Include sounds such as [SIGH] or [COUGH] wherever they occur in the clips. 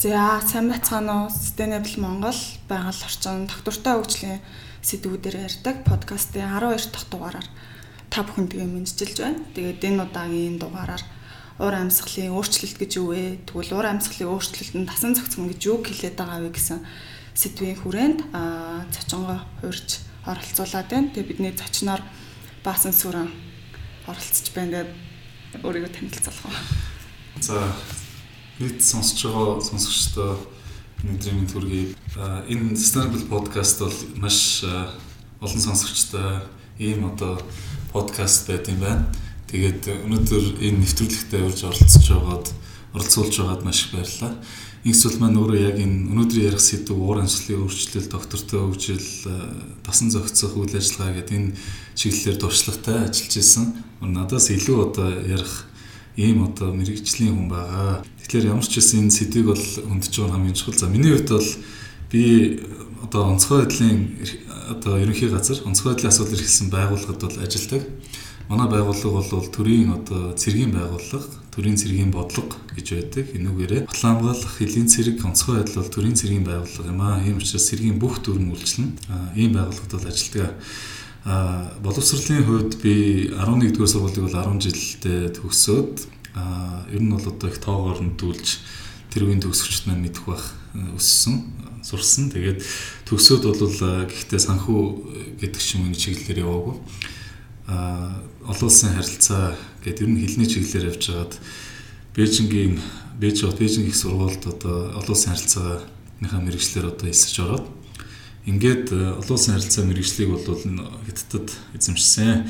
За сайн байцгаана уу? Sustainable Монгол байгаль орчин доктортой хөгжлийн сэдвүүдээр ярьдаг подкастын 12 дахь дугаараар та бүхэндээ мэдчилж байна. Тэгээд энэ удаагийн дугаараар уур амьсгалын өөрчлөлт гэж юу вэ? Тэгвэл уур амьсгалын өөрчлөлт нь тасан зохицсон гэж юу хэлээд байгаа вэ гэсэн сэдвийн хүрээнд аа цочонгоо хуурж оролцуулаад байна. Тэгээд бидний зочноор Баасан сүрэн оролцож байна. Тэгээд өөрийгөө танилцуулах уу? За Нийт сонсож байгаа сонсогчдоо өнөөдрийн мэнд хүргэе. Энэ Sustainable podcast бол маш олон сонсогчтой ийм одоо подкаст байт юм байна. Тэгээд өнөөдөр энэ нэвтрүүлэгтээ урьж оролцож байгаад оролцуулж байгаад маш их баярлалаа. Инксул маань өөрөө яг энэ өнөөдөр ярих сэдв уур амьсгалын өөрчлөлт, доктортой хөгжил, тасан зохицох үйл ажиллагаа гэдэг энэ чиглэлээр туршлагатай ажиллаж исэн. Надаас илүү одоо ярих ийм одоо мэрэгжлийн хүн байгаа. Тэгэхээр ямар ч гэсэн энэ сэдвийг бол хөндөж байгаа хамгийн чухал. За миний хувьд бол би одоо онцгой байдлын одоо ерөнхий газар онцгой байдлын асуудал эрхэлсэн байгууллагад бол ажилладаг. Манай байгууллага бол төрийн одоо цэргийн байгууллага, төрийн цэргийн бодлого гэж байдаг. Энүүгээрээ Улаанбаалах хэлийн цэрэг онцгой байдал бол төрийн цэргийн байгууллага юм аа. Ийм учраас цэргийн бүх дүрм үйлчлэн ийм байгууллагад бол ажилладаг. А боловсролын хувьд би 11 дугаар сургуулийг бол 10 жилдээ төгсөөд ер нь бол одоо их тоогоор нөтүүлж тэр үеийн төгсөгчд маань мэдэх бах өссөн сурсан. Тэгээд төгсөөд бол гэхдээ санхүү гэдэг юм уу чиглэлээр яваагүй. а олон улсын харилцаа гэдэг ер нь хилний чиглэлээр явж байгаад Бээжингийн Бээж Бээжин их сургуульд одоо олон улсын харилцааныхаа мэрэгчлэр одоо эсэж ороод Ингээд э, олон улсын харилцаа мэрэгжлийг бол хятадд эзэмшсэн.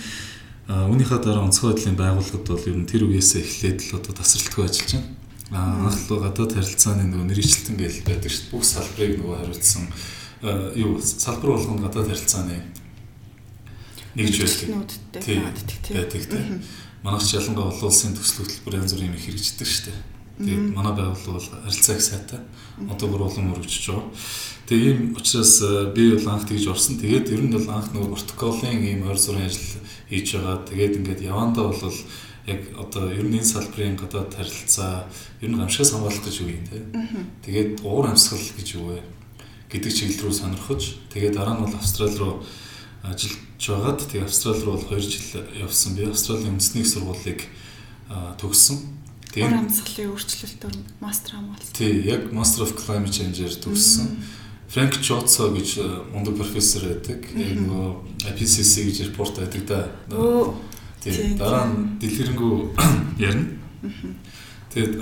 Үүнийхээ дараа онцгой байдлын байгууллагад бол ер нь тэр үеэсээ эхлээд л одоо тасралтгүй ажиллаж байна. Аа анх л гадаад харилцааны нөгөө мэрэгчлэлтэн гээл байдаг шүү дээ. Бүх салбарыг нөгөө хариуцсан юу салбар болгонд гадаад харилцааны нэгж байдаг. Тийм байдаг тийм. Манайх ч ялангуяа олон улсын төсөл хөтөлбөр янз бүрийн их хэрэгждэг шүү дээ. Тэгээд манай байгууллага бол харилцаа их сайтай. Одоо бүр улам өргөжж байгаа. Тэгээ ийм учраас э, би бол анх тэгж орсон. Тэгээд ер нь бол анх нөгөө протоколын ийм ойр сурын ажил хийж байгаа. Тэгээд ингээд явандаа бол яг одоо ер нь энэ салбарын гадаад харилцаа ер нь гамшигаас хамгаалах гэж юм те. Тэгээд уур амьсгал гэж юу вэ гэдэг чиглэл рүү сонирхож тэгээд дараа нь бол Австрали руу ажиллаж байгаад тэгээд Австрали руу бол 2 жил явсан. Би Австралийн үндэсний сургуулийг төгссөн. Уур амьсгалын өөрчлөлтөөр мастер хамгаалсан. Тий, яг Master of Climate Change-ээр төгссөн. Фрэнк Чоцо гэж э, мундаг профессор байдаг. Яг нөгөө IPCC гэж репорт байдаг да. Тий, дараа нь дэлгэрэнгүй [CLEARS THROAT] ярина. Тэгээд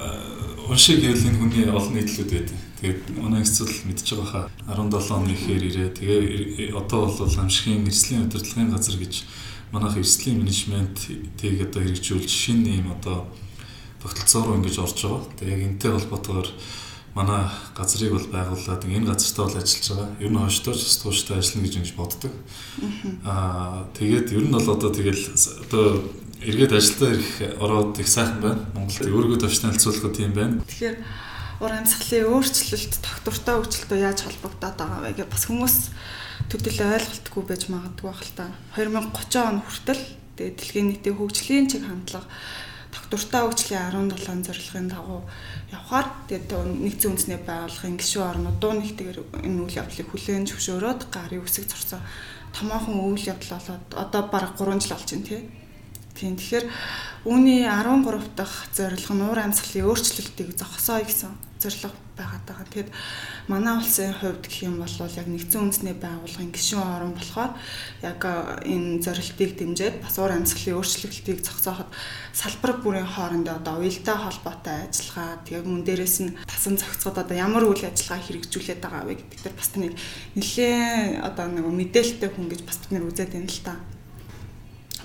уншиг гэвэл энэ хүний олон нийтлүүд байдаг. Тэгээд манай хэсэл мэдж байгаа хаа 17 оны ихээр ирээ. Тэгээ одоо бол амшигын эрслийн удирдлагын газар гэж манайх эрслийн менежмент тийг одоо хэрэгжүүлж шинэ ийм одоо тогтолцоо руу ингэж орж байгаа. Тэгээ яг энтэй холбоотойгоор манай газрыг бол байгуулад энэ газартаа бол ажиллаж байгаа. Ер нь хойштойч тууштай ажиллана гэж ингэж боддог. Аа тэгээд ер нь бол одоо тэгэл одоо эргээд ажилдаа ирэх ороод их сайхан байна. Монголд өөрийгөө төвч танилцуулахад тийм байна. Тэгэхээр ур амьсгалын өөрчлөлт тогтвортой хөгжилтөө яаж холбогдоод байгаа вэ гэж бас хүмүүс төдийлөө ойлголтгүй байж магадгүй байх л та. 2030 он хүртэл тэгээд дэлхийн нийтийн хөгжлийн чиг хандлага доктортой хөгжлийн 17 зорилгын дагуу явхаар тэгээд нэгдсэн үндэсний байгууллагын гишүүн орнууд дуу нэгтгэр энэ үйл явдлыг хүлээн зөвшөөрөөд гарын үсэг зорсон томоохон үйл явдал болоод одоо бараг 3 жил болж байна тий. Тийм тэгэхээр үүний 13 дахь зорилго нь уур амьсгалын өөрчлөлтийг зогсооё гэсэн зорилго байгаад байгаа. Тэгэд манай улсын хувьд гэх юм бол яг нэгдсэн үндэсний байгууллагын гишүүн орн болохоор яг энэ зорилтыг дэмжиж бас уур амьсгалын өөрчлөлтийг зогсооход салбар бүрийн хоорондоо одоо уялдаа холбоотой ажиллагаа тэгээ мөн дээрэс нь тасан зохицоход одоо ямар үйл ажиллагаа хэрэгжүүлээд байгаа вэ гэдэг дээр бас нэг нэлээд одоо нэг мэдээлэлтэй хүн гэж бас бид нэр үзээд байна л та.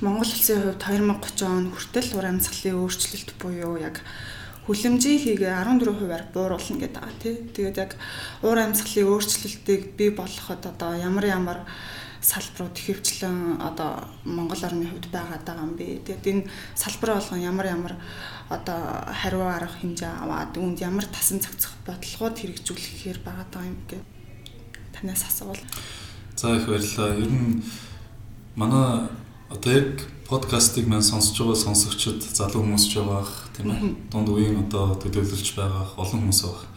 Монгол улсын хувьд 2030 он хүртэл ур амьсгалын өөрчлөлт буюу яг хүлэмжийн хийгээ 14%-аар бууруулна гэдэг байгаа тий. Тэгээд яг уур амьсгалын өөрчлөлтийг бий болгоход одоо ямар ямар салбарууд ихэвчлэн одоо Монгол орны хувьд байгаад байгаа юм бэ. Тэгээд энэ салбар болгон ямар ямар одоо хариу арга хэмжээ аваад үүнд ямар тасан цогцох бодлогод хэрэгжүүлэхээр байгаа юм гэ. Танаас асуувал. За их баярлалаа. Ер нь манай одоо яг подкастыг маань сонсож байгаа сонсогчид залуу хүмүүс ч байгаа тийм ээ. Дунд үеийн одоо төлөөлөлж байгаа олон хүмүүс байгаа.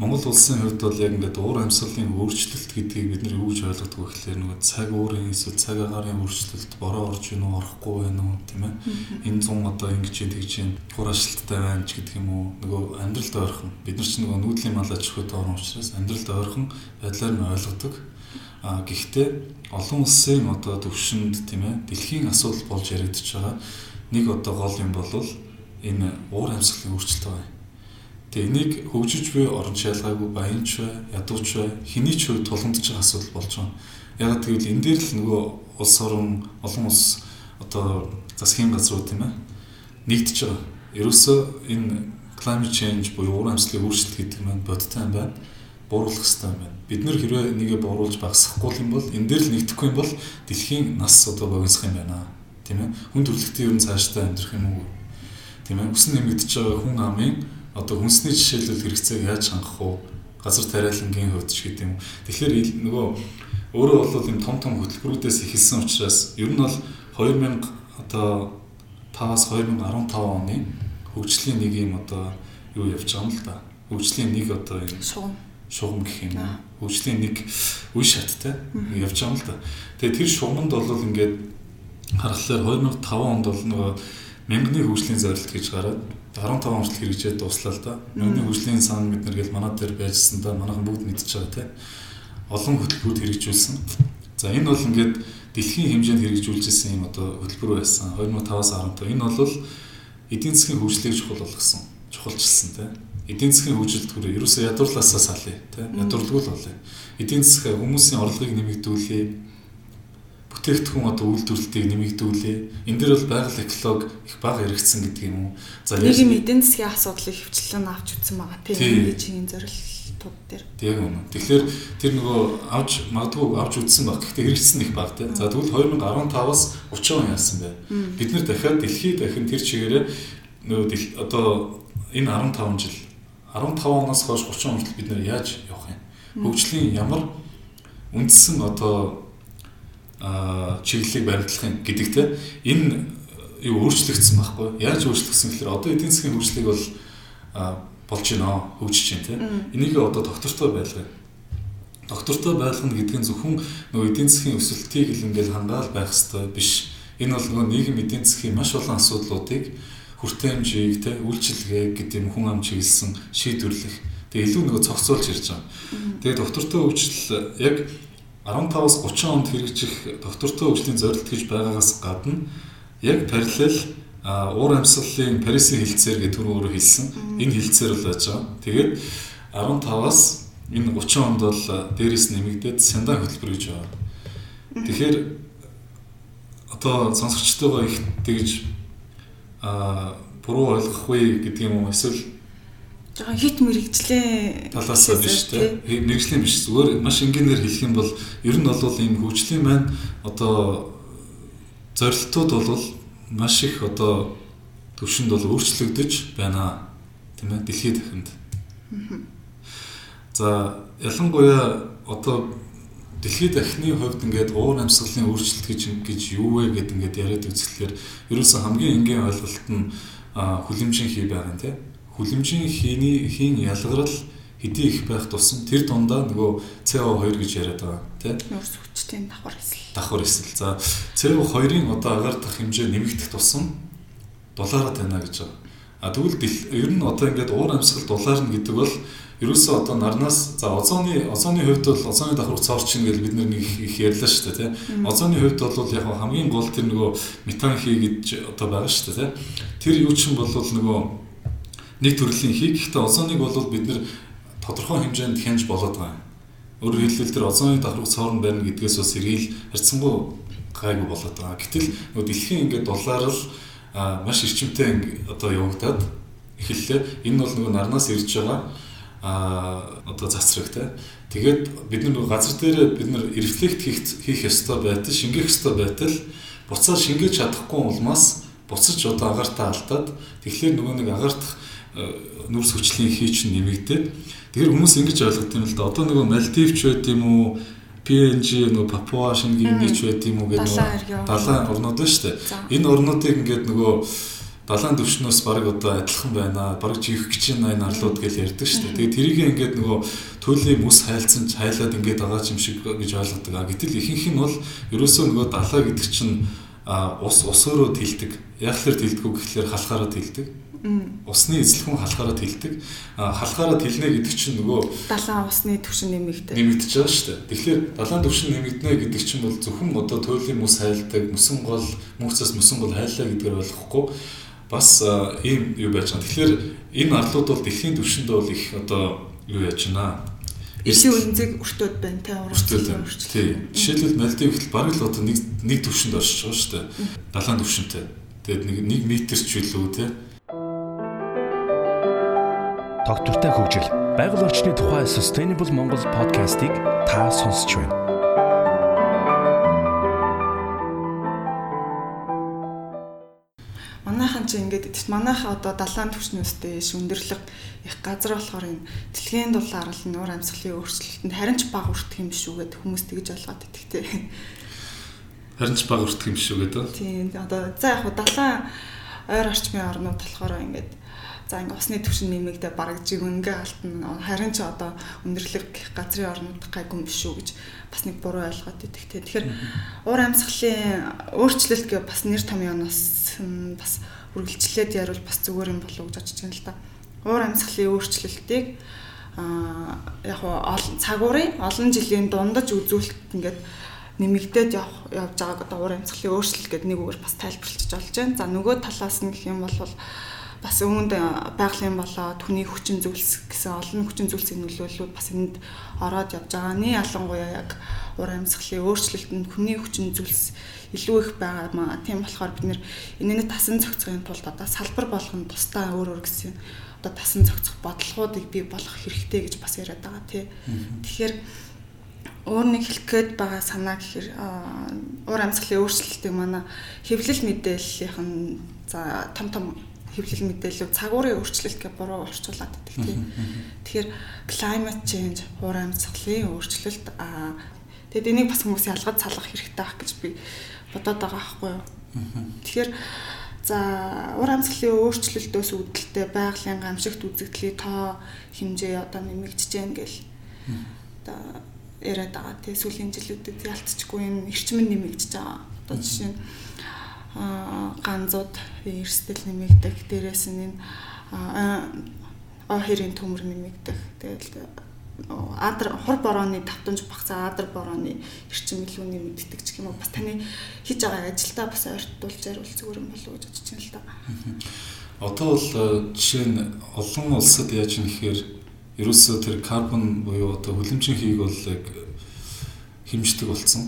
Монгол улсын хувьд бол яг ингээд уур амьсгалын өөрчлөлт гэдгийг бид нар юу гэж ойлгодог вэ гэхээр нөгөө цаг уурын эсвэл цаг агаарын өөрчлөлт бороо орж ийн үү орохгүй байна уу тийм ээ энэ зун одоо ингэж тэгж ин хураашилттай байна ч гэдэг юм уу нөгөө амьдралд ойрхон бид нар ч нөгөө нүүдлийн мал аж ахуйд орно учраас амьдралд ойрхон байдлаар нь ойлгодог а гэхдээ олон улсын одоо төвшөнд тийм ээ дэлхийн асуудал болж яригдчихэж байгаа нэг одоо гол юм бол энэ уур амьсгалын өөрчлөлт байна Тэгээ энийг хөгжиж буй орон шалгаагүй баянч бай, ядууч бай, хэний ч хувьд тулгамдж байгаа асуудал болж байгаа. Яг тэгвэл энэ дээр л нөгөө улс орон олон улс одоо засгийн газрууд тийм ээ нэгдэж байгаа. Ерөөсөө энэ climate change буюу уур амьсгалын өөрчлөлт гэдэг нь бодтой юм байна. Бууруулах хэрэгтэй юм байна. Бид нэр хэрвээ нэгэ бууруулж багасгахгүй юм бол энэ дээр л нэгдэхгүй юм бол дэлхийн нас одоо богиносх юм байна. Тийм ээ. Хүн төрөлхтөн ер нь цаашдаа амьдрах юм уу? Тийм ээ. Өсөн нэмэгдэж байгаа хүн амын одоо хүнсний жишээлбэл хэрэгцээг яаж хангах вэ? Газар тариалангийн хувьд ч гэдэг юм. Тэгэхээр нөгөө өөрөө бол юм том том хөтөлбөрүүдээс эхэлсэн учраас ер нь бол 2000 одоо 5-аас 2015 оны хөгжлийн нэг юм одоо юу явж байгаа юм л да. Хөгжлийн нэг одоо юм шугам гэх юм уу. Хөгжлийн нэг үе шаттай явж байгаа юм л да. Тэгээ тэр шугамд бол ингээд харахаар 2005 онд бол нөгөө мянганы хөгжлийн зорилт гэж гараад 15 он хүртэл хэрэгжээд дуслаа л да. Мянганы хөгжлийн сан бид нар гэл манай дээр байжсан да манайхан бүгд мэдчихэж байгаа те. Олон хөтөлбөрүүд хэрэгжүүлсэн. За энэ бол ингээд дэлхийн хэмжээнд хэрэгжүүлжсэн юм одоо хөтөлбөр байсан. 2005-аас 15. Энэ бол эдийн засгийн хөгжлийг чухал болгосон. Чухалчилсан те. Эдийн засгийн хөгжилт хүрээ ерөөсөө ядуурлаасаа салъя те. Ядуурлгүй л болъё. Эдийн засаг хүмүүсийн орлогыг нэмэгдүүлээ бүтээгдэхүүн одоо үйлдвэрлэлтийг нэмэгдүүлээ. Энэ дээр бол байгаль экологи их бага яригдсан гэдэг юм уу? За нийгэм эдийн засгийн асуудлыг хөвчлэн авч үзсэн байгаа тийм чиний зорилтууд дээр. Тийм үнэ. Тэгэхээр тэр нөгөө авч магадгүй авч үзсэн баг. Гэхдээ хэрэгжсэн их бага тийм. За тэгвэл 2015-аас 30 он яасан бэ? Бид нэр дахиад дэлхийд дахин тэр чигээрээ нөгөө одоо энэ 15 жил 15 оноос хойш 30 он хүртэл бид нэр яаж явах юм? Хөгжлийн ямар үндсэн одоо чиглэлийг баримтлах гэдэгтэй энэ юу өөрчлөгдсөн байхгүй яаж өөрчлөгдсөн гэхээр одоо эдийн засгийн хөгжлийг бол болж байна хөгжиж байна тийм энийг одоо доктортой байлгая. Доктортой байлгана гэдэг нь зөвхөн нөгөө эдийн засгийн өсөлтийг л ингээл хангаал байх хэрэгтэй биш. Энэ бол нөгөө нийгэм эдийн засгийн маш олон асуудлуудыг хүртээмжийг те үйлчилгээ гэдэг юм хүн ам чиглэсэн шийдвэрлэх тэгээ илүү нөгөө цогцолж ирж байгаа. Тэгээ доктортой хөгжил яг 15-аас 30 онд хэрэгжих доктортой хөгжлийн зорилт гэж байгаагаас гадна яг параллел уур амьсгалын Парисын хилцээр гэдэг түрүү өөрөө хэлсэн. Энэ хилцээр л байж байгаа. Тэгээд 15-аас энэ 30 онд бол дээрээс нэмэгдээд сяндан хөтөлбөр гэж байна. Тэгэхээр одоо сонсогчтойгоо их тэгж а буруу ойлгохгүй гэдэг юм уу? Эсвэл жоохон хит мэрэгжлийн талаас биш тийм мэрэгжлийн биш. Зүгээр маш энгийнээр хэлэх юм бол ер нь бол ийм хөгжлийн маань одоо зорилтууд бол маш их одоо төвшөнд бол өөрчлөгдөж байна тийм ээ дэлхийд дахинд. За ялангуяа одоо дэлхийд дахины хувьд ингээд уур амьсгалын өөрчлөлт гэж гэж юу вэ гэд ингээд яриад үзэхлээр ерөөсөн хамгийн энгийн ойлголт нь хүлэмжийн хий байгаа юм тийм хүлэмжийн хийний хийн ялгарл хэдий их байх тусам тэр дундаа нөгөө CO2 гэж яриад байгаа тийм нүүрс хүчтэй давхар эсэл. Давхар эсэл. За CO2-ын одоо агардах хэмжээ нэмэгдэх тусам дулаараа тайна гэж байгаа. А тэгвэл ер нь одоо ингээд уур амьсгал дулаарна гэдэг бол ерөөсөө одоо нарнаас за озоны озоны хувьд бол озоны давхар цоорчин гэж бид нэг их ярьлаа шүү дээ тийм озоны хувьд бол яг хамгийн гол тэр нөгөө метан хий гэж одоо байгаа шүү дээ тийм тэр юу ч юм бол нөгөө нэг төрлийн хий. Гэхдээ озоныг бол бид нэр тодорхой хэмжээнд хянж болоод байгаа юм. Өөрөөр хэлбэл тэр озоны давхарх цоорн байна гэдгээс бас сэргийл харьцангуй гайгүй болоод байгаа. Гэтэл нөгөө дэлхийн ингээд дулаар л маш эрчимтэй одоо явагдаад эхэллээ. Энэ бол нөгөө нарнаас ирж байгаа а одоо засрагтай. Тэгээд бид нар газар дээр бид нар рефлект хийх хийх ёстой байтал, шингээх ёстой байтал буцаад шингээж чадахгүй улмаас буцаж одоо агартаа алдаад тэгэхээр нөгөө нэг агартах нүрс хүчлийн хий чинь нэмэгдээд тэгэхээр хүмүүс ингэж ойлгох юм л да. Одоо нөгөө Мальдивч байд юм уу? PNG нөгөө Папуа шингийн нэгч байд юм уу гэдэг нөгөө далайн орнууд шүү дээ. Энэ орнуудыг ингээд нөгөө далайн төвшнөөс баг одоо адилхан байна. Баг жих гэж энэ арлууд гэж ярьдаг шүү дээ. Тэгээд тэрийг ингээд нөгөө төлөлийн мөс хайлцсан хайлаад ингээд байгаа юм шиг гэж ойлгодог. А гэтэл ихэнх нь бол ерөөсөө нөгөө далаа гэдэг чинь ус усөөрөө тэлдэг. Яг л тэлдэг үг гэхлээр халахаараа тэлдэг. Усны эзлэхэн халахаараа тэлдэг. Халахаараа тэлнэ гэдэг чинь нөгөө далайн усны түвшин нэмэгдэж нэмэгдэж байгаа шүү дээ. Тэгэхээр далайн түвшин нэмэгдэнэ гэдэг чинь бол зөвхөн одоо төлөлийн мөс хайлдаг, мөсөн гол мөнхцөөс мөсөн гол хайлаа гэдгээр ойлгохгүй бас ийм юу байж байгаа. Тэгэхээр энэ арлууд бол дэлхийн түвшинд бол их одоо юу яаж байна. Эсийн үнцэг өртөөд байна те урагшлал өртөл. Тий. Жишээлбэл Малдив ихэл бараг л одоо нэг нэг түвшинд оршиж байгаа шүү дээ. Далайн түвшинтэй. Тэгээд нэг 1 метр ч үлээ те. Тогтвортой хөгжил. Байгаль орчны тухай Sustainable Монгол подкастыг та сонсч байна. Манайх одоо далайн түвшнөөстэй шүндэрлэг их газар болохоор энэ дэлхийн дулаар л нуур амьсгалын өөрчлөлтөнд харин ч баг өртөх юм биш үү гэд хүмүүс тэгж ойлгоод идэх тий. Харин ч баг өртөх юм биш үү гэдэг. Тийм одоо за яг далайн ойр орчмын орнууд болохоор ингээд за ингээ усны түвшин нэмэгдээ бараг жигэнгээ алтна харин ч одоо өндөрлөг газрын орнууд гайгүй юм биш үү гэж бас нэг буруу идэх те тэгэхээр уур амьсгалын өөрчлөлт гэ бас нэр том юунаас бас үргэлжлээд яривал бас зүгээр юм болов гэж бодож байна л да уур амьсгалын өөрчлөлтийг а яг олон цагуурын олон жилийн дундаж үзүүлэлт ингээд нэмэгдээд явж байгааг одоо уур амьсгалын өөрчлөлт гэдэг нэг үгээр бас тайлбарлаж болж байна. За нөгөө талаас нь гэх юм бол бас үүнд байгалийн болоо түүний хүчин зүйлс гэсэн олон хүчин зүйлсийн нөлөөллүүд бас энд ороод явж байгаа. Ялангуяа яг ур амьсгалын өөрчлөлтөнд хүний хүчин зүйлс илүү их байгаа маа. Тийм болохоор бид нэр тасан зохицохын тулд одоо салбар болгоно тусдаа өөр өөр гэсэн одоо тасан зохицох бодлогоодыг бий болгох хэрэгтэй гэж бас яриад байгаа тий. Тэгэхээр өөр нэг хэлэх гээд байгаа санаа гэхээр уур амьсгалын өөрчлөлтийг манай хэвлэл мэдээллийнх нь за том том хэвлэл мэдээлэл цагуурын өөрчлөлт гэж буруу орчуулад байдаг тийм. Тэгэхээр climate change уур амьсгалын өөрчлөлт тэгэд энийг бас хүмүүс ялгаж салгах хэрэгтэй байх гэж би бодоод байгаа байхгүй юу. Тэгэхээр за уур амьсгалын өөрчлөлтөөс үүдэлтэй байгалийн гамшигт үзэгдлийн тоо хэмжээ одоо нэмэгдэж гэн гэл одоо яриад байгаа тийм сүүлийн жилүүдэд ялцчихгүй энэ эрчим нь нэмэгдэж байгаа. Одоо жишээ нь ганзууд эрсдэл нэмэгдэх, дээрээс нь энэ оохирын төмөр нэмэгдэх. Тэгэл адар хур борооны давтамж багцаа адар борооны эрчим илүү нэмэгддэг ч юм уу бас таны хийж байгаа ажилдаа бас ойртуулж яривал зүгээр юм болов уу гэж бодож байна л да. Одоо бол жишээ нь олон улсад яаж юм гэхээр ерөөсөө тэр карбон буюу одоо хүлэмжийн хийг бол яг хэмждэг болсон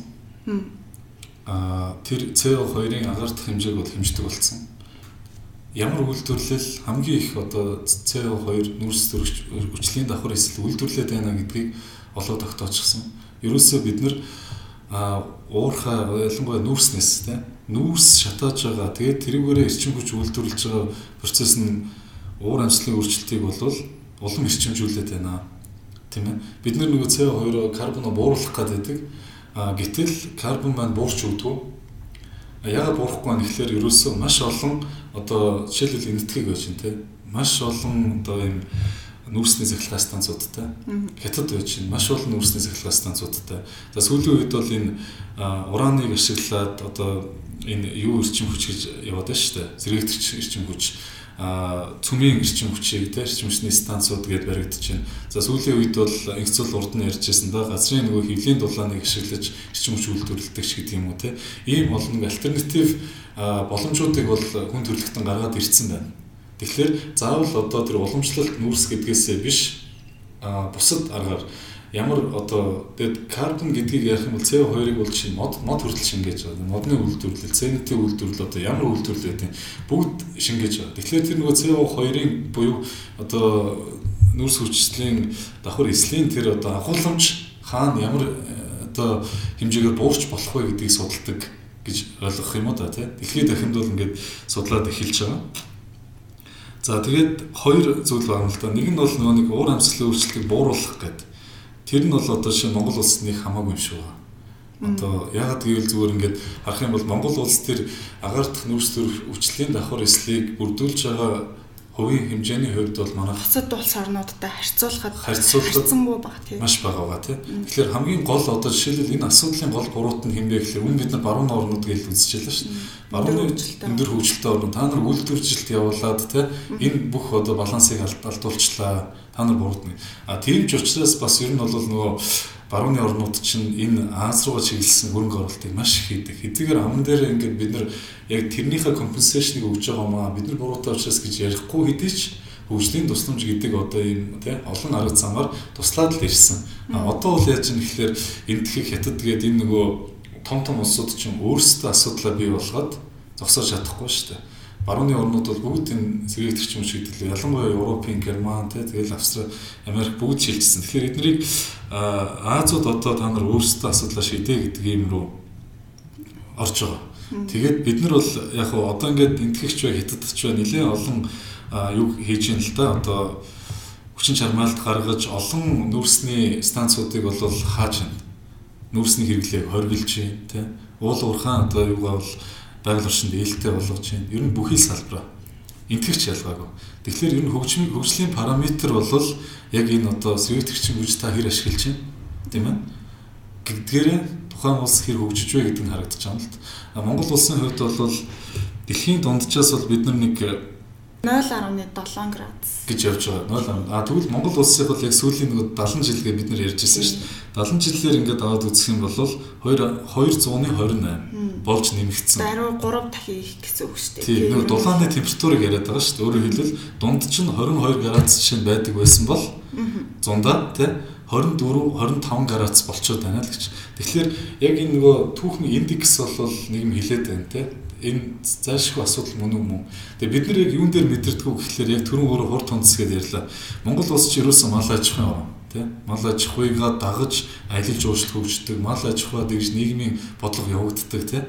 а тэр CO2-ын агардах хэмжээг бол хэмждэг болсон. Ямар үйлдвэрлэл хамгийн их одоо CO2 нүрс төрөгч хүчлийн давхар эсвэл үйлдвэрлээд байна гэдгийг олоод тогтоочихсон. Ерөөсөө бид нар уурхаа ялангуяа нүүрснээс тийм нүүрс шатааж байгаа. Тэгээд тэрүүгээрээ эрчим хүч үйлдвэрлэж байгаа процесс нь уур амьсгалын өөрчлөлтийг болвол улам эрчимжүүлээд байна. Тийм ээ. Бид нар нөгөө CO2 карбоноо бууруулах гэдэг А гэтэл карбон маань буурч өгдгөө. Яагаад буурахгүй байна гэхэлэр ерөөсөө маш олон одоо жишээлбэл энэтхэг байж байна те. Маш олон одоо юм нүүрсний цахилгаан станцуудтай хятад байж байна. Маш олон нүүрсний цахилгаан станцуудтай. За сүүлийн үед бол энэ ураныг ашиглаад одоо энэ юу эрчим хүч гэж яваад байна шүү дээ. Зэрэгтэрч эрчим хүч цөмийн эрчим хүчийг те эрчим хүчний станцууд гэдээ баригдаж байна. За сүүлийн үед бол инхцэл урд нь ярьжсэн да газрын нөгөө хөвлийн дулааныг ашиглаж эрчим хүч үйлдвэрлэдэг ч гэдэг юм уу те. Ийм олон альтернатив боломжуудыг бол хүн төрөлхтөн гаргаад ирсэн байна. Тэгэхээр заавал одоо тэр уламжлалт нүүрс гэдгээсээ биш бусад аргаар ямар одоо тэгэд карбон гэдгийг ярих юм бол CO2-ыг бол чинь мод мод хүртэл шингээж байгаа. Модны үйлдвэрлэл, цэнэтийн үйлдвэрлэл одоо ямар үйлдвэрлэл гэдэг бүгд шингээж байгаа. Тэгэхээр тэр нөгөө CO2-ын буюу одоо нүрс хүчслийн давхар эслийн тэр одоо агуулмж хаана ямар одоо хэмжээгээр буурч болох вэ гэдгийг судалдаг гэж ойлгох юм уу да тий. Дэлхийд дахинд бол ингээд судлаад эхэлж байгаа. За тэгээд хоёр зүйл байна л да. Нэг нь бол нөгөө нэг уур амьсгалын өөрчлөлтийг бууруулах гэдэг Тэр нь бол одоо шинэ Монгол улсны хамаагүй юм байна. Одоо ягаад гэвэл зүгээр ингээд харах юм бол Монгол улс төр агаар дах нүүрс төр өвчлөлийн давхар эслийг бүрдүүлж байгаа хувийн хэмжээний хувьд бол манай бусад улс орнуудтай харьцуулахад харьцангүй бага тийм. маш бага байгаа тийм. Тэгэхээр хамгийн гол одоо жишээлбэл энэ асуудлын гол гуруут нь хэмбэ гэхээр үн бид нар баруун орнууд гэж үзчихлээ шүү дээ. Барууны өндөр хөгжилтэй орнууд та нар үйлдвэржилт явуулаад тийм энэ бүх одоо балансыг алдуулчлаа. Та нар буруудна. А тийм ч учраас бас ер нь бол нөгөө барууны орнууд чинь энэ Аз руу чиглэсэн хөрөнгө оруулалтыг маш их хийдэг. Хэдийгээр аман дээр ингээд бид нар яг тэрнийхээ компенсашныг өгж байгаа маа бид нар буруутай учраас гэж ярихгүй хэдий ч хөгжлийн тусламж гэдэг одоо ийм тий олон арга замаар туслаад л ирсэн. А одоо бол яаж юм гэхээр эндхийг хятад гээд энэ нөгөө том том улсууд чинь өөрсдөө асуудлаа бий болгоод зогсоож чадахгүй шүү дээ барууны орнууд бол бүгд энэ сэргээгдэгч юм шиг хэлээ. Ялангуяа Европын, Герман, тэ тэгэл Австрали, Америк бүгд шилжсэн. Тэгэхээр эднийг Азууд одоо та нар өөрсдөө асуудлаа шийдээ гэдэг юм руу орж байгаа. Тэгээд бид нар бол яг хуу одоо ингээд энтгэгч бай, хятадч бай нэлээд олон юу хийж ин л да. Одоо хүчин чармаалт гаргаж олон нүүрсний станцуудыг бол хааж байна. Нүүрсний хэрэглээг хоригдж байна, тэ. Уул уурхаан одоо юугаа бол байгаль орчинд ээлтэй болгож байна. Ер нь бүхий салбараа энтгэгч ялгаагүй. Тэгэхээр ер нь хөгжим хөгжлийн параметр бол яг энэ одоо сэргийлэгчийн бүж та хэр ашиглаж байна тийм ээ. Гэдгээрээ тухайн улс хэр хөгжиж вэ гэдэг нь харагдаж байна л д. Монгол улсын хувьд бол дэлхийн дунджаас бол бид нар нэг 0.7 градус гэж явж байгаа. 0. А тэгвэл Монгол улсыг бол яг сүүлийн нэг 70 жилгээ бид нар ярьж байсан шүү дээ. 70 жилээр ингээд аваад үзэх юм бол 2 228 болж нэмэгдсэн. Даруй 3 дахин их гэсэн үг шүү дээ. Тийм нэг дулааны температурыг яриад байгаа шүү дээ. Өөрөөр хэлбэл дунд чинь 22 градус чинь байдаг байсан бол зундаа тий 24 25 градус болчиход байна л гэж. Тэгэхээр яг энэ нөгөө түүхэн индекс бол нэг юм хилээд байна тий энэ заашгүй асуудал мөн үү мөн. Тэгээ бид нар яг юун дээр мэдэрдэггүй гэхэлэр яг түрүүн өөрөө хурд тунцс гэдээ ярьлаа. Монгол улс ч ерөөсөн мал аж ахуйн орн тий мал аж ахуйгаа дагаж аялал жуулчлал хөгждөг. Мал аж ахуйд гэж нийгмийн бодлого явагддаг тий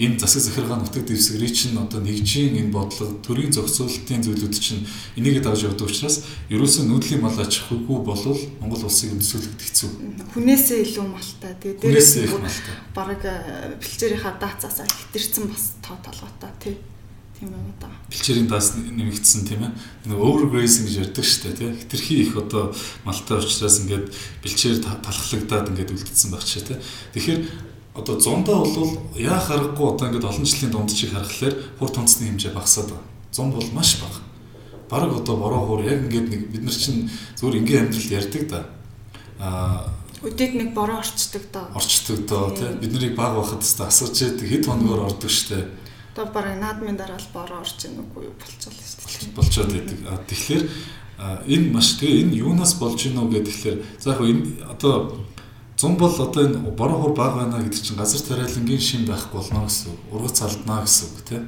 энэ засаг захиргаа нутаг дэвсгэрийн чинь одоо нэгжийн энэ бодлого төрийн зохицуулалтын зүйлүүд чинь энийг дагаж явдаг учраас ерөөсөө нүүдлийн мал аж ахуйгүй болвол Монгол улсыг өмсүүлэхэд хэцүү. Хүнээсээ илүү малтай. Тий дээрээс бараг бэлчээрийнхаа даацаасаа хитэрсэн бас тоо толготой тий Тийм байна да. Бэлчээрийн даас нэмэгдсэн тийм ээ. Нэг overgrazing гэж ярьдаг шүү дээ тийм. Хитрхи их одоо малтай учраас ингээд бэлчээр талхлагдаад ингээд үлдсэн байх чаа тийм. Тэгэхээр одоо зундаа бол яа харахгүй одоо ингээд олон жилийн дунд чиг харахаар хур тунцны хэмжээ багасаад байна. Зун бол маш бага. Бараг одоо бороо хуур яг ингээд нэг бид нар чинь зүгээр ингийн амьдрал ярьдаг да. Аа Өдөөд нэг бороо орчдөг доо. Орчдөг доо тий. Бид нарыг баг байхад тест асууж яадаг хэд хоногор ордог штэ Одоо бараг наадмын дараа л бороо орж ийн үгүй юу болчихлоо шүү дээ. Болчоод байдаг. Тэгэхээр энэ маш тэгээ энэ юунаас болж гинөө гэдэг тэгэхээр за яг энэ одоо зун бол одоо энэ бороо хур баг байна гэдэг чинь газар тариалангийн шин байхгүй болно гэсэн үг. Ургац алднаа гэсэн үг тийм.